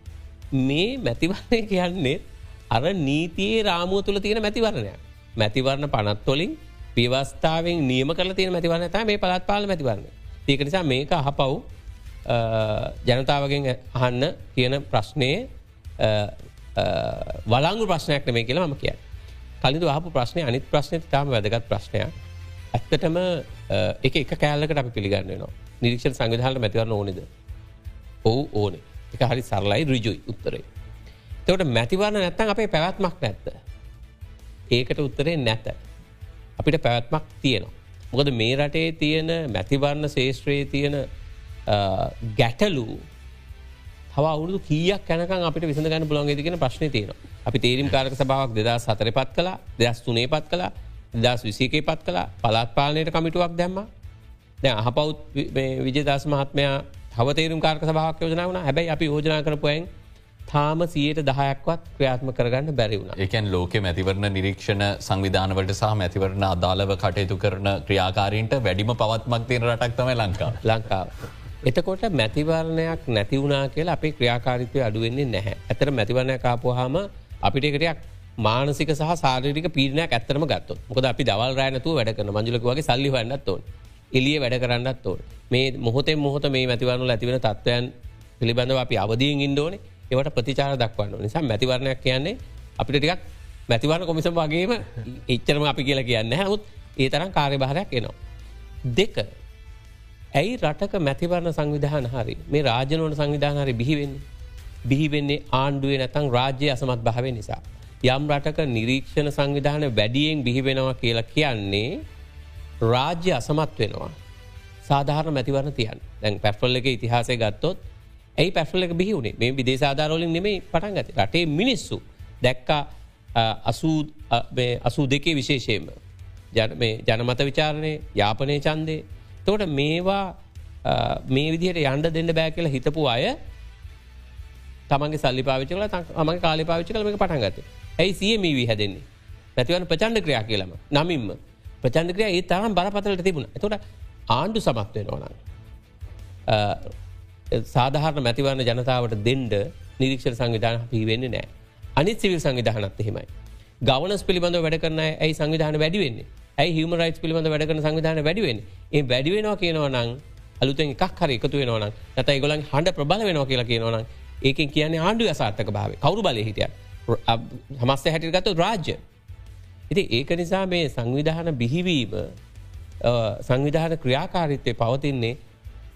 Speaker 5: මේ මැතිවරණය කියන්නේ අර නීතියේ රාමුව තුළ තියෙන මැතිවරණයක්. මැතිවරණ පනත්වොලින් පිවස්ථාවෙන් නියම කල තියෙන මැතිවරණ ත මේ පළත් පාල මැතිවරණ. ඒක නිසා මේක අහපව් ජනතාවගෙන් අහන්න කියන ප්‍රශ්නය වලංගු ප්‍රශ්නයක් නෙමේ කියලා මම කිය. කලින්තු ආපු ප්‍රශ්නය අනිත් ප්‍රශ්නය තාම වැදගත් ප්‍රශ්නයක්. ඇත්තටම එක එක කෑල්ලකට අපි පිළිගන්නවා. නිරීක්ෂණ සංවිධානට මැතිවරන්න ඕනෙද. ඔහු ඕනේ එක හරි සරලයි රිජුයි උත්තරේ. තවට මැතිවරණ නැත්තන් අපේ පැවැත්මක් නැත්ත. ඒකට උත්තරේ නැත. අපිට පැවැත්මක් තියෙනවා. මොකද මේ රටේ තියෙන මැතිවරණ ශේෂත්‍රයේ තියෙන ගැටලු හව අවුදු කියක් කැනක අපිට විසඳ ගන්න පුළන්ගේ තිගෙන ප්‍රශ්න තියෙන අපි තේරීම් කාරක සභාවක් දෙදා සතර පත් කලා දෙදස් තුනේ පත් කලා දස් විසිකේ පත් කලා පලාත් පාලනයට කමිටුවක් දැම්ම. දැ අහපෞත් විජදස් මහත්මයා හවතේරුම් කාරක සභාවක් යෝජනා වන හැබැයි අපි යෝජනා කරපුයෙන් තාම සියයට දහයක්වත් ක්‍රියාත්ම කරගන්න බැරි වුණ.
Speaker 3: එකන් ලෝක මැතිවරණ නිරීක්ෂණ සංවිධානවට සහ මැතිවරණ අදාළව කටයුතු කරන ක්‍රියාකාරීන්ට වැඩිම පවත්මක් තියෙන රටක් තම ලංකා
Speaker 5: ලංකාව. එතකොට මැතිවරණයක් නැතිවුණනා කියලා අපේ ක්‍රියාකාරිතය අඩුවෙන්නේ නැහැ. ඇතර මැතිවරණය කාපුහම අපිට එකටයක් මානසික සහ සාරික පීනයක් ඇත්තරම ගත්ත මොකද අපි දවල් රෑනතු වැඩ කරන මංජලක වගේ සල්ලි වන්නත් ඕන්. එලිය වැඩ කරන්නත් ඕන්. මේ මොහොතේ මොහොත මේ මැතිවරණු ඇතිවෙන තත්වයන් පිළිබඳව අපි අවදීන් ඉන්දෝන ඒවට ප්‍රතිචාර දක්වන්න නිසා මැතිවරණයක් කියන්නේ අපිට ටිකක් මැතිවරණ කොමිසම් වගේම එච්චරම අපි කියලා කියන්න හැමුත් ඒ තරම් කාර්ය භාරයක් එනවා. දෙක ඇයි රටක මැතිවරණ සංවිධාන හරි මේ රාජනවන සංවිධාන හරි බිහිවෙන්නේ. බිහිවෙන්නේ ආණ්ඩුවේ නැතං රාජ්‍ය අසමත් භාව නිසා. යම් රටක නිරීක්ෂණ සංවිධාන වැඩියෙන් බිහිවෙනවා කියලා කියන්නේ රාජ්‍ය අසමත් වෙනවා. සාධාරණ මැතිවරණ තියන් දැන් පැෆල් එක ඉතිහාසය ගත්තොත් ඇයි පැෆල් එක බිහිවුණේ මේ විදේශාධාරෝලින් නෙමේ පටන් ගත රටේ මිනිස්සු දැක්කා අසූ දෙකේ විශේෂයම ජනමත විචාරණය යාපනය චන්දය තෝට මේවා මේ විදිහට යන්ඩ දෙන්න බෑ කියලා හිතපු අය තමගේ සල්ලි පාවිචකල මගේ කාලි පාවිච්ච කලම පටන්ගත ඇයි සියමීවී හැදෙන්නේ? පැතිවන ප්‍රචන්ඩ ක්‍රියා කියලම. නමින්ම. ප්‍රචන්ඩ ක්‍රිය ඒ තරම් බරපතලට තිබුණ. එතොට ආණ්ඩු සමත්වය නොනන් සාධහරන මැතිවරණ ජනතාවට දෙන්ඩ නිරීක්ෂණ සංවිධාන පිවෙන්නේ නෑ. අනිත් සිවිල් සංවිධානත් එහෙමයි. ගවනස් පිළිබඳ වැඩ කරන ඇයි සංවිධාන වැඩිවෙන්නේ ඇයි හිම රයිස් පිළිබඳ වැඩ කරන සංවිධාන වැඩිවෙන් ඒ වැඩිවෙනවා කියනවා නං අලුතෙන් එකක් හරි එකතු වෙනවන නැත ගොලන් හඬ ප්‍රබල වෙනවා කියලා කියනවන ඒකෙන් කියන්නේ ආණ්ඩු අසාර්ථක භාව කවරු බල හිටිය හමස්ත හැටිගත්තු රාජ්‍ය. ඉති ඒක නිසා මේ සංවිධාන බිහිවීම සංවිධාන ක්‍රියාකාරිත්තය පවතින්නේ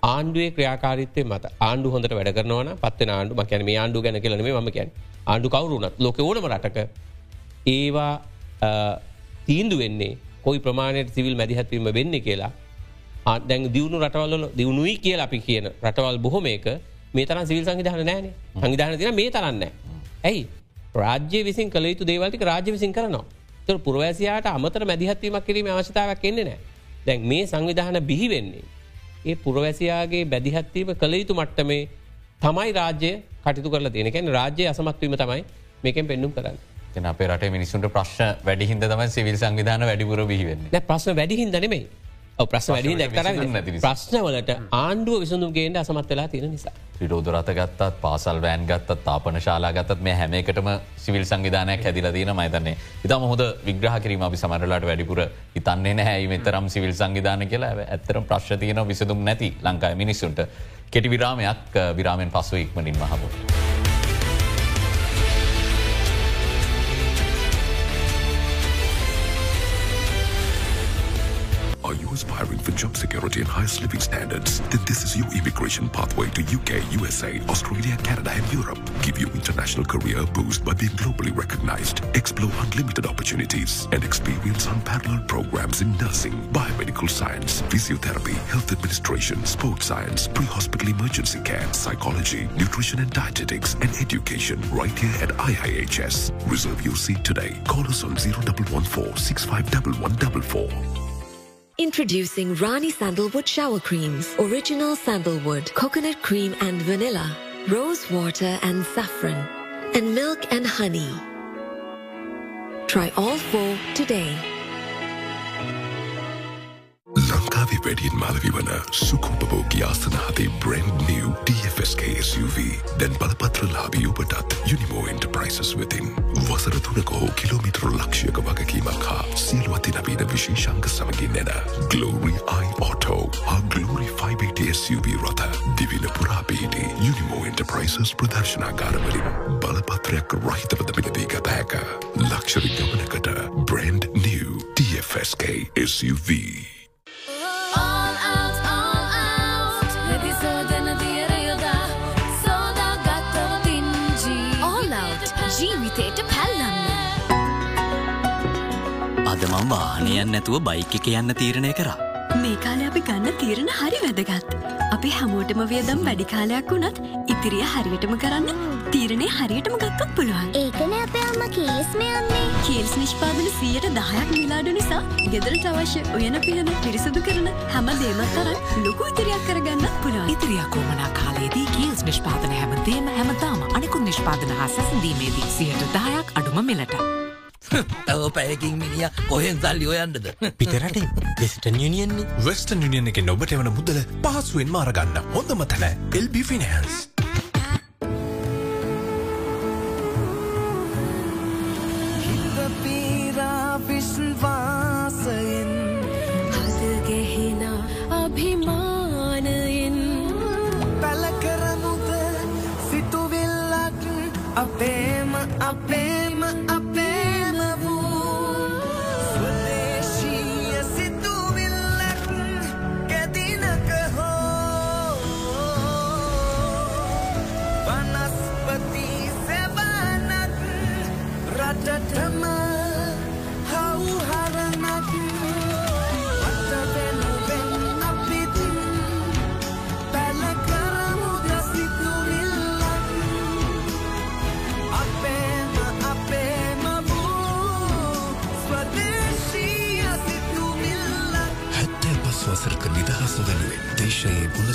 Speaker 5: ආණ්ඩුවේ ක්‍රියාකාරිත්තය මත. ආණ්ඩු හොඳට වැඩ කරනවන පත්ව ආණ්ඩු මකැන මේ ආණ්ඩු ගැන කියලන ම කියන් ආණ්ඩු කවරුනත් ලොක ඕනම රටක ඒවා තීන්දු වෙන්නේ කොයි ප්‍රමාණයට සිවිල් මැදිහත්වීම වෙන්න කියලා දැන් දියුණු රටවල්ල දියුණුයි කියලා අපි කියන රටවල් බොහොම එක මේ තරම් සිවිල් සංවිධාන නෑන සංවිධාන තින මේ තරන්න. ඇයි රාජ්‍ය විසින් කළ යුතු දේවල්ටික රාජ්‍ය විසින් කරනවා. තුර පුරවැසියාට අමතර මැදිහත්වීමක් කිරීම අවශ්‍යතාවක් එන්නේ නෑ. දැන් මේ සංවිධාන බිහි වෙන්නේ. ඒ පුරවැසියාගේ බැදිහත්වීම කළ යුතු මට්ටමේ තමයි රාජ්‍ය කටතු කල තියෙනකැන් රාජ්‍ය අසමත්වීම තමයි මේකෙන් පෙන්නුම් කරන්න.
Speaker 3: අපේ රට මිනිසුන්ට ප්‍රශ්න වැඩිහින්ද තම සිවිල් සංවිධාන වැඩිපුර බිහිවෙන්න
Speaker 5: ප්‍රශ්න වැඩිහින්ද නෙමේ ප්‍රශ්න වැඩි දැක්තර ප්‍රශ්නවලට ආණ්ඩුව විසඳුම්ගේට අසමත් වෙලා තියෙන නිසා.
Speaker 3: විරෝධරත ගත්තත් පාසල් වෑන් ගත්තත් තාපන ශාලා ගත්තත් මේ හැම එකටම සිවිල් සංවිධානයක් හැදිල දීන මයිතන්නේ ඉතාම හොද විග්‍රහ කිරීම අපි සමරලාට වැඩිපුර ඉතන්නේ නැහැයි මෙතරම් සිවිල් සංවිධාන කියලා? ඇත්තරම් ප්‍රශ්තියන විසඳුම් නැති ලංකායි මිනිස්සුන්ට. කෙටි විරාමයක් විරාමෙන් පසුව ඉක්මනින් මහබෝ.
Speaker 6: Job security and highest living standards? Then this is your immigration pathway to UK, USA, Australia, Canada, and Europe. Give you international career boost by being globally recognized. Explore unlimited opportunities and experience unparalleled programs in nursing, biomedical science, physiotherapy, health administration, sports science, pre-hospital emergency care, psychology, nutrition and dietetics, and education right here at IIHS. Reserve your seat today. Call us on 0114 651144.
Speaker 7: Introducing Rani Sandalwood Shower Creams. Original sandalwood, coconut cream and vanilla, rose water and saffron, and milk and honey. Try all four today.
Speaker 6: ලංකාවේ වැඩියෙන් මාලවි වන සුකෝපභෝගී ආසන හතේ brand new DFSK SUV දැන් බලපත්‍ර ලාබී ඔබටත් යුනිමෝ enterprises වෙතින් වසර තුනක හෝ කිලෝමිටර ලක්ෂයක වගකීමක් හා සියලු අතිනවීන විශේෂංක සමගින් එන ගලෝරි I Auto හා ගලෝරි 580 SUV රථ දිවින පුරාපීටි යුනිමෝ එන්ටර්ප්‍රයිසස් ප්‍රදර්ශනාගාරවලින් බලපත්‍රයක් රහිතවද මිලදී ගත හැක ලක්ෂරි ගමනකට බ්‍රන්ඩ් නිව් DFSK SUV.
Speaker 12: මං වාහනයන් නැතුව බයික් එක යන්න තීරණය කරා.
Speaker 13: මේ කාලේ අපි ගන්න තීරණ හරි වැදගත්. අපි හැමෝටම වියදම් වැඩි කාලයක් වුණත් ඉතිරිය හරියටම කරන්න තීරණය හරියටම ගත්තොත් පුළුවන්.
Speaker 14: ඒකන අපේ අම්ම කේස් මෙයන්නේ.
Speaker 13: කේල්ස් නිෂ්පාදන සියයට දහයක් මිලාඩු නිසා ගෙදරට අවශ්‍ය උයන පිහන පිරිසුදු කරන හැම දේමත් තරන් ලොකු ඉතිරියක් කරගන්නත් පුළුවන්.
Speaker 15: ඉතිරියක් වුවමනා කාලයේදී කේල්ස් නිෂ්පාදන හැමදේම හැමදාම අනිකුත් නිෂ්පාදන හා සැසඳීමේදී සියයට දායක් අඩුම මිලට. [COUGHS]
Speaker 16: තව පැයකින් මිනිිය කොහෙන් සල්ලි ඔයන්නද
Speaker 10: පිටරට වෙස්ටන් යනියන්නේ
Speaker 8: වෙස්ටන් යනියන එක නොබට එවන මුදල පහසුවෙන් මාරගන්න හොඳම තැන එල්බි ෆිනහන්ස්.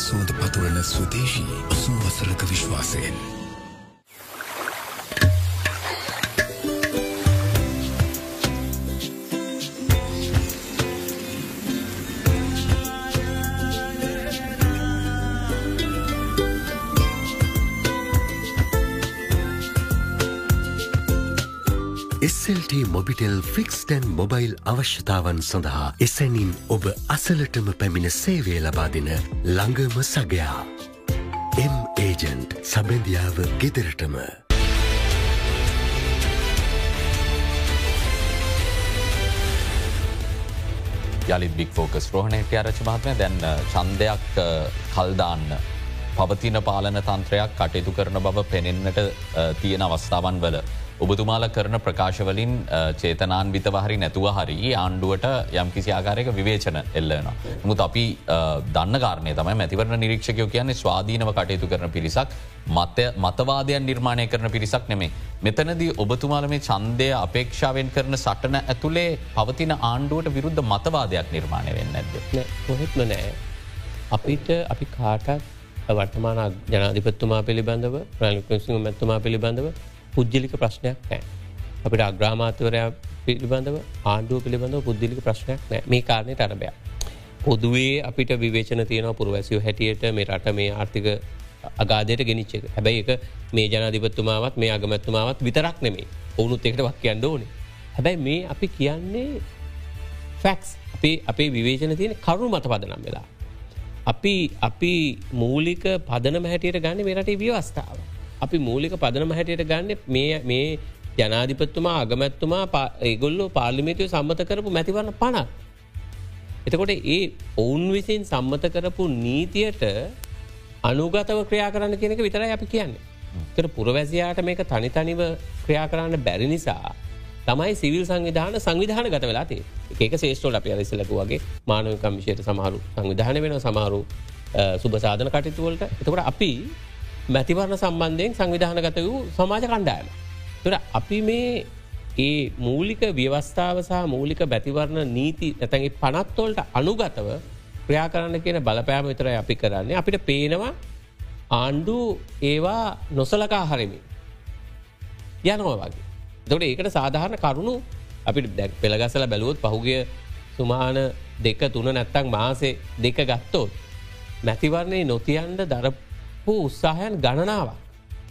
Speaker 6: දේශයේ උලසුවද පතුරන ස්වදේශී ඔසූ වසරක විශ්වාසයෙන්.
Speaker 17: මොබිටෙල් ෆික්ස්ටන් මොබයිල් අවශ්‍යතාවන් සඳහා එසැනින් ඔබ අසලටම පැමිණ සේවය ලබාදින ළඟම සගයා. එම් ඒජන්ට් සබැඳියාව ගෙදරටම.
Speaker 3: යළිත් බික් ෆෝකස් රෝහණයට අරච මහත්මය දැන් චන්දයක් කල්දාන්න පවතින පාලන තන්ත්‍රයක් කටයුතු කරන බව පෙනෙන්නට තියෙන අවස්ථාවන් වල. ඔබතුමාල කරන ප්‍රකාශවලින් චේතනාන් විතවහරි නැතුව හරි ආණ්ඩුවට යම් කිසි ආකාරයක විවේචන එල්ලන. මුත් අපි දන්න කාරණය තමයි මැතිවරණ නිරීක්ෂකයෝ කියන්නේ ස්වාධීනව කටයුතු කරන පිරිසක් මත මතවාදයන් නිර්මාණය කරන පිරිසක් නෙමේ. මෙතනදී ඔබතුමාල මේ චන්දය අපේක්ෂාවෙන් කරන සටන ඇතුළේ පවතින ආණ්ඩුවට විරුද්ධ මතවාදයක් නිර්මාණය වෙන්න ඇද.
Speaker 5: කොහෙත්ම නෑ. අපිට අපි කාටත් වර්තමාන ජනාධිපත්තුමා පිළිබඳව ප්‍රලිකසිංහ මැත්තුමා පිළිබඳව පුද්ජලික ප්‍රශ්නයක් නෑ. අපිට අග්‍රාමාතවරයා පිළිබඳව ආණ්ඩුව පිළිබඳව පුද්දිලික ප්‍රශ්නයක් නෑ මේ කාරණයට අරබය. පොදුවේ අපිට විවේචන තියෙන පුරවැසියෝ හැටියට මේ රට මේ ආර්ථික අගාදයට ගෙනනිච්ච එක හැබැයි එක මේ ජනාධිපත්තුමාවත් මේ අගමැත්තුමාවත් විතරක් නෙමේ ඔවුනුත් එකට වක් කියන්න ඕනේ. හැබැයි මේ අපි කියන්නේ ෆැක්ස් අපේ අපේ විවේචන තියෙන කරු මත පදනම් වෙලා. අපි අපි මූලික පදනම හැටියට ගන්න මේරටේ ව්‍යවස්ථාව. අපි මූලික පදනම හැටියට ගන්න මේ මේ ජනාධිපත්තුමා අගමැත්තුමා ඒගොල්ලෝ පාර්ලිමේතුව සම්මත කරපු මැතිවරන්න පනක්. එතකොට ඒ ඔවුන් විසින් සම්මත කරපු නීතියට අනුගතව ක්‍රියා කරන්න කෙනෙක විතරයි අපි කියන්නේ. තර පුරවැසියාට මේක තනිතනිව ක්‍රියා කරන්න බැරි නිසා තමයි සිවිල් සංවිධාන සංවිධාන ගත වෙලාතේ ඒක ශේෂ්ටෝට අප අරිසලකුවගේ මානවකම් විශයට සමහරු සංවිධාන වෙන සමහරු සුභසාධන කටයුතුවලට එතකට අපි මැතිවරණ සම්බන්ධයෙන් සංවිධානගත වූ සමාජ කණ්ඩායම. තුර අපි මේ ඒ මූලික ව්‍යවස්ථාව සහ මූලික බැතිවරණ නීති නැතැගේ පනත්වොල්ට අනුගතව ක්‍රියා කරන්න කියන බලපෑම විතරයි අපි කරන්නේ අපිට පේනවා ආණ්ඩු ඒවා නොසලකා හරිමි. යනවා වගේ. දොට ඒකට සාධාරණ කරුණු අපිට දැක් පෙළගසල බැලුවොත් පහුගිය සුමාන දෙක තුන නැත්තක් මාසේ දෙක ගත්තෝත්. මැතිවරණය නොතියන්ට දරපු උත්සාහයන් ගණනාව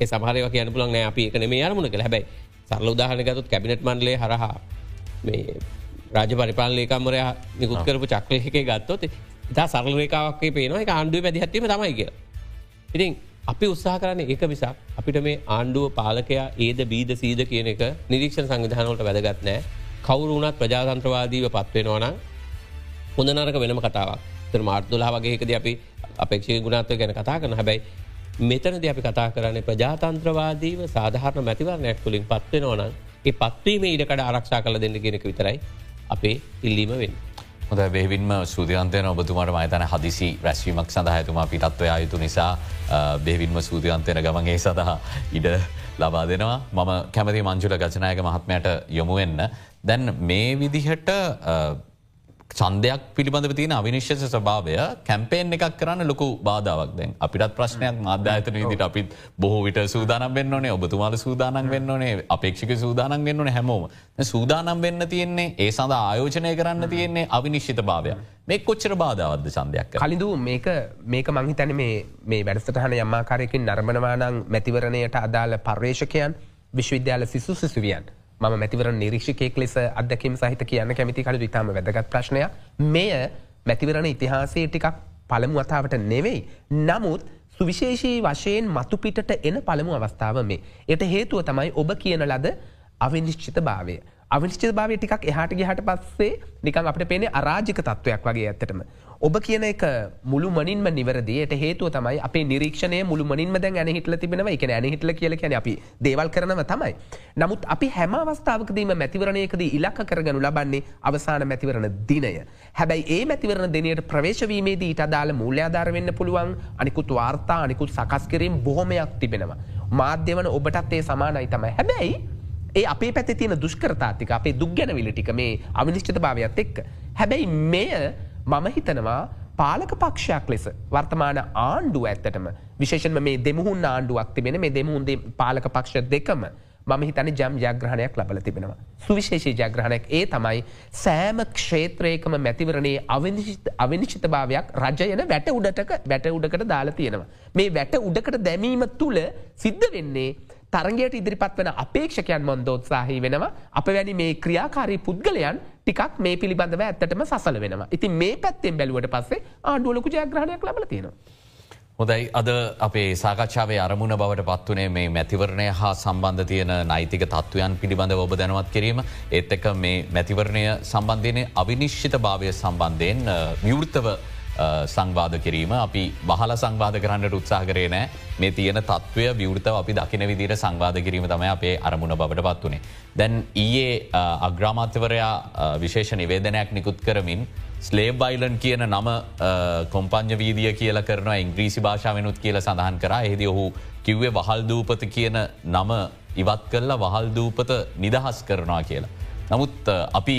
Speaker 5: සමහරව කියන පුළන් නෑ අපි එකන මේ අරමුණ කළ හැබයි සරල උදාහනගතුත් කැබිනට් මන්ලේ හරහා මේ රාජ පරිපාලයකම්මරය නිකුත් කරපු චක්‍රයක ගත්තොත් ඉතා සරලරේකාවක්ේ පේනවා. එක ආණ්ඩුව පැදිහත්වීම තමයි කිය. ඉතින් අපි උත්සා කරන්න ඒක විසක් අපිට මේ ආණ්ඩුව පාලකයා ඒද බීද සීද කියන එක නිරීක්ෂණ සංවිධානවලට වැදගත් නෑ. කවරුණත් ප්‍රජාතන්ත්‍රවාදීව පත්වෙනවනම් හොඳ නරක වෙනම කතාවක්. තර මාර්තුලා වගේකද අපි අපේක්ෂය ගුණත්ව ගැන කතා කරන හැබැයි මෙතනද අපි කතා කරන්නේ ප්‍රජාතන්ත්‍රවාදීව සාධාරණ මැතිවරණයක් තුළින් පත්වෙනවනම් ඒ පත්වීම ඉඩකට ආරක්ෂා කල දෙන්න කෙනෙක විතරයි අපේ ඉල්ලීම වෙන්න.
Speaker 3: හොද බෙවින්ම සූතියන්තයන ඔබතුමාට මතන හදිසි රැස්වීමක් සඳහා ඇතුමා පිටත්වයා යුතු නිසා බෙවින්ම සූතියන්තයන ගමගේ සඳහා ඉඩ ලබා දෙනවා මම කැමති මංජුල ගචනායක මහත්මයට යොමුවෙන්න. දැන් මේ විදිහට සන්දයක් පිළිබඳ තියෙන අවිනිශ්්‍ය ස්භාවය කැම්පේෙන් එකක් කරන්න ලොකු බාධාවක්. දැන් අපිටත් ප්‍රශ්නයක් මාධ්‍යාතන විදිට අපිත් බොහෝ විට සූදානම් වෙන්න ඕනේ ඔබතුමාල සූදානන් වෙන්න ඕනේ අපේක්ෂික සූදානන් වෙන්න ඕන හැමෝම. සූදානම් වෙන්න තියෙන්නේ ඒ සඳ ආයෝජනය කරන්න තියෙන්නේ අවිනිශ්ිත භාවය. මේ කොච්චර බාධාවද සන්දයක්
Speaker 4: කලින්දු මේක මේක මංහිතන මේ වැඩසටහන යම්මාකාරයකින් නර්මණවානං මැතිවරණයට අදාළ පර්ේෂකයන් විශ්වවිද්‍යාල සිසු සිසුවියන්. ම මැතිවර නිරීක්ෂකෙක් ලෙස අදකින් සහිත කියන්න කැමති කළ ඉතාම වැදගත් ප්‍රශ්නය මෙය මැතිවරණ ඉතිහාසේ ටිකක් පළමු අතාවට නෙවෙයි. නමුත් සුවිශේෂී වශයෙන් මතුපිට එන පළමු අවස්ථාව මේ. එයට හේතුව තමයි ඔබ කියන ලද අවිනිශ්චිත භාවය. අවිනිශ්චිත භාවය ටිකක් එහට ගහට පස්සේ නිකන් අපට පේනේ අරාජික තත්ත්වයක් වගේ ඇත්තටම. ඔබ කියන එක මුළු මනින්ම නිවරදියට හේතුව තමයි අප නිරීක්ෂණය මුළු මනින්ම දැන් ඇන හිටල තිබෙනව එක ඇන හිටල කියල කියන අපි දේවල් කරනව තමයි. නමුත් අපි හැම අවස්ථාවකදීම මැතිවරණයකද ඉලක්ක කරගනු ලබන්නේ අවසාන මැතිවරණ දිනය. හැබැයි ඒ මැතිවරණ දෙනයට ප්‍රවේශවීමේදී ඊට අදාළ මූල්‍යාධාර වෙන්න පුළුවන් අනිකුත් වාර්තා අනිකුත් සකස් කිරීම බොහොමයක් තිබෙනවා. මාධ්‍යවන ඔබටත් ඒ සමානයි තමයි හැබැයි ඒ අපේ පැති තියෙන දුෂ්කරතාතික අපේ දුක්ගැනවිල ටික මේ අවිනිශ්චිත භාවයක් එක්ක. හැබැයි මෙය මම හිතනවා පාලක පක්ෂයක් ලෙස වර්තමාන ආණ්ඩුව ඇත්තටම විශේෂන්ම මේ දෙමුහුන් ආණ්ඩුවක් තිබෙන මේ දෙමුහුන්දේ පාලක පක්ෂ දෙකම මම හිතන ජම් ජාග්‍රහණයක් ලබල තිබෙනවා. සුවිශේෂී ජාග්‍රහණයක් ඒ තමයි සෑම ක්ෂේත්‍රයකම මැතිවරණයේ අවිනිශ්චිත භාවයක් රජයන වැට උඩටක වැට උඩකට දාලා තියෙනවා. මේ වැට උඩකට දැමීම තුළ සිද්ධ වෙන්නේ තරගයට ඉදිරිපත් වන අපේක්ෂකයන් මොන්දෝත්සාහහි වෙනවා අප වැනි මේ ක්‍රියාකාරී පුද්ගලයන් ටිකක් මේ පිළිබඳව ඇත්තටම සසල වෙනවා. ඉති මේ පැත්තෙන් බැලුවට පස්සේ ආඩුවලකු ජයග්‍රහණයක් ලබල තියෙනවා.
Speaker 3: හොදයි අද අපේ සාකච්ඡාවේ අරමුණ බවට පත්වනේ මේ මැතිවරණය හා සම්බන්ධ තියෙන නෛතික තත්ත්වයන් පිළිබඳ ඔබ දැනවත් කිරීම ඒත් එක මේ මැතිවරණය සම්බන්ධයන අවිනිශ්චිත භාවය සම්බන්ධයෙන් විවෘතව සංවාධ කිරීම අපි බහල සංවාධ කරන්නට උත්සා කරේ නෑ මේ තියෙන තත්ත්වය විවෘතව අපි දකින විදිර සංවාධ කිරීම තමයි අපේ අරමුණ බවට පත් වනේ. දැන් ඊයේ අග්‍රාමාත්‍යවරයා විශේෂ නිවේදනයක් නිකුත් කරමින් ස්ලේබ් බයිලන් කියන නම කොම්පංජ වීදිය කියල කරන ඉංග්‍රීසි භාෂාවනුත් කියල සඳහන් කර එහිදි ඔහු කිව්වේ වහල් දූපත කියන නම ඉවත් කරලා වහල් දූපත නිදහස් කරනවා කියලා. නමුත් අපි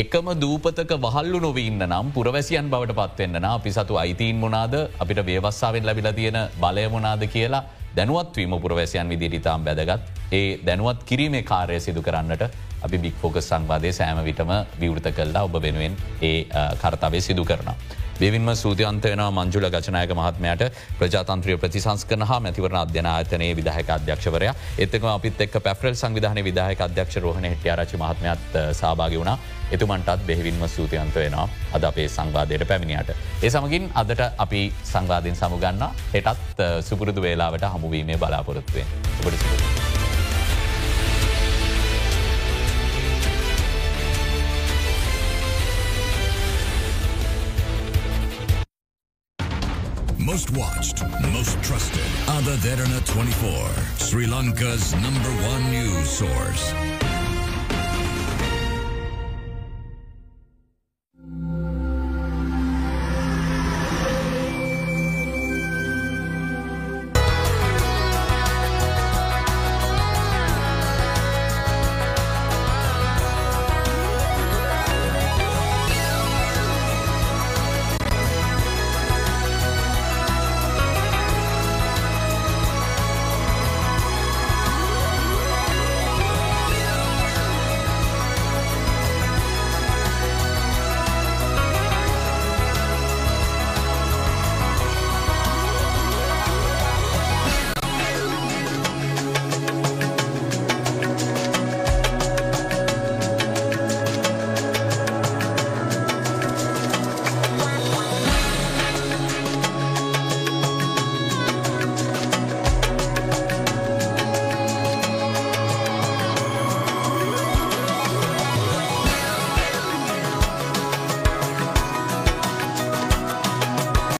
Speaker 3: එකම දූපතක වහල්ලු නොවීන්න නම් පුරවැසියන් බවට පත්වෙන්න්න අපි සතු අයිතීන් මොනාද? අපිට ව්‍යවස්සාාවෙන් ලබිල තියෙන බලය මොනාද කියලා දැනුවත්වීම පුරවැසියන් විදිරිතාම් බැදගත් ඒ දැනුවත් කිරීමේ කාරය සිදු කරන්නට අපි බික් ෆෝකස් සංවාදය සෑම විටම විවෘත කල්ලා ඔබ වෙනුවෙන් ඒ කර්තාවේ සිදු කරනවා. දෙවින්ම සූතියන්තයන මංජුල ගචනායක මහත්මයට ප්‍රජාතන්ත්‍රය ප්‍රතිසංස් කන හා මැතිවරණ අධ්‍යනායතනයේ විදාහක අධ්‍යක්ෂවරය එතක අපිත් එක් පැෆරල් සංවිධාන විදාහක අධ්‍යක්ෂ රෝහණ හිටියාරචි මහත්මයත් සභාග වුණ එතුමන්ටත් බෙහිවින්ම සූතියන්ත වෙනවා අද අපේ සංවාදයට පැමිණියට. ඒ සමගින් අදට අපි සංවාධීන් සමුගන්න හෙටත් සුපුරුදු වේලාවට හමුවීමේ බලාපොරොත්තුවෙන්. ඔබට සිදුව.
Speaker 1: Most watched, most trusted. Ada Derana 24, Sri Lanka's number one news source.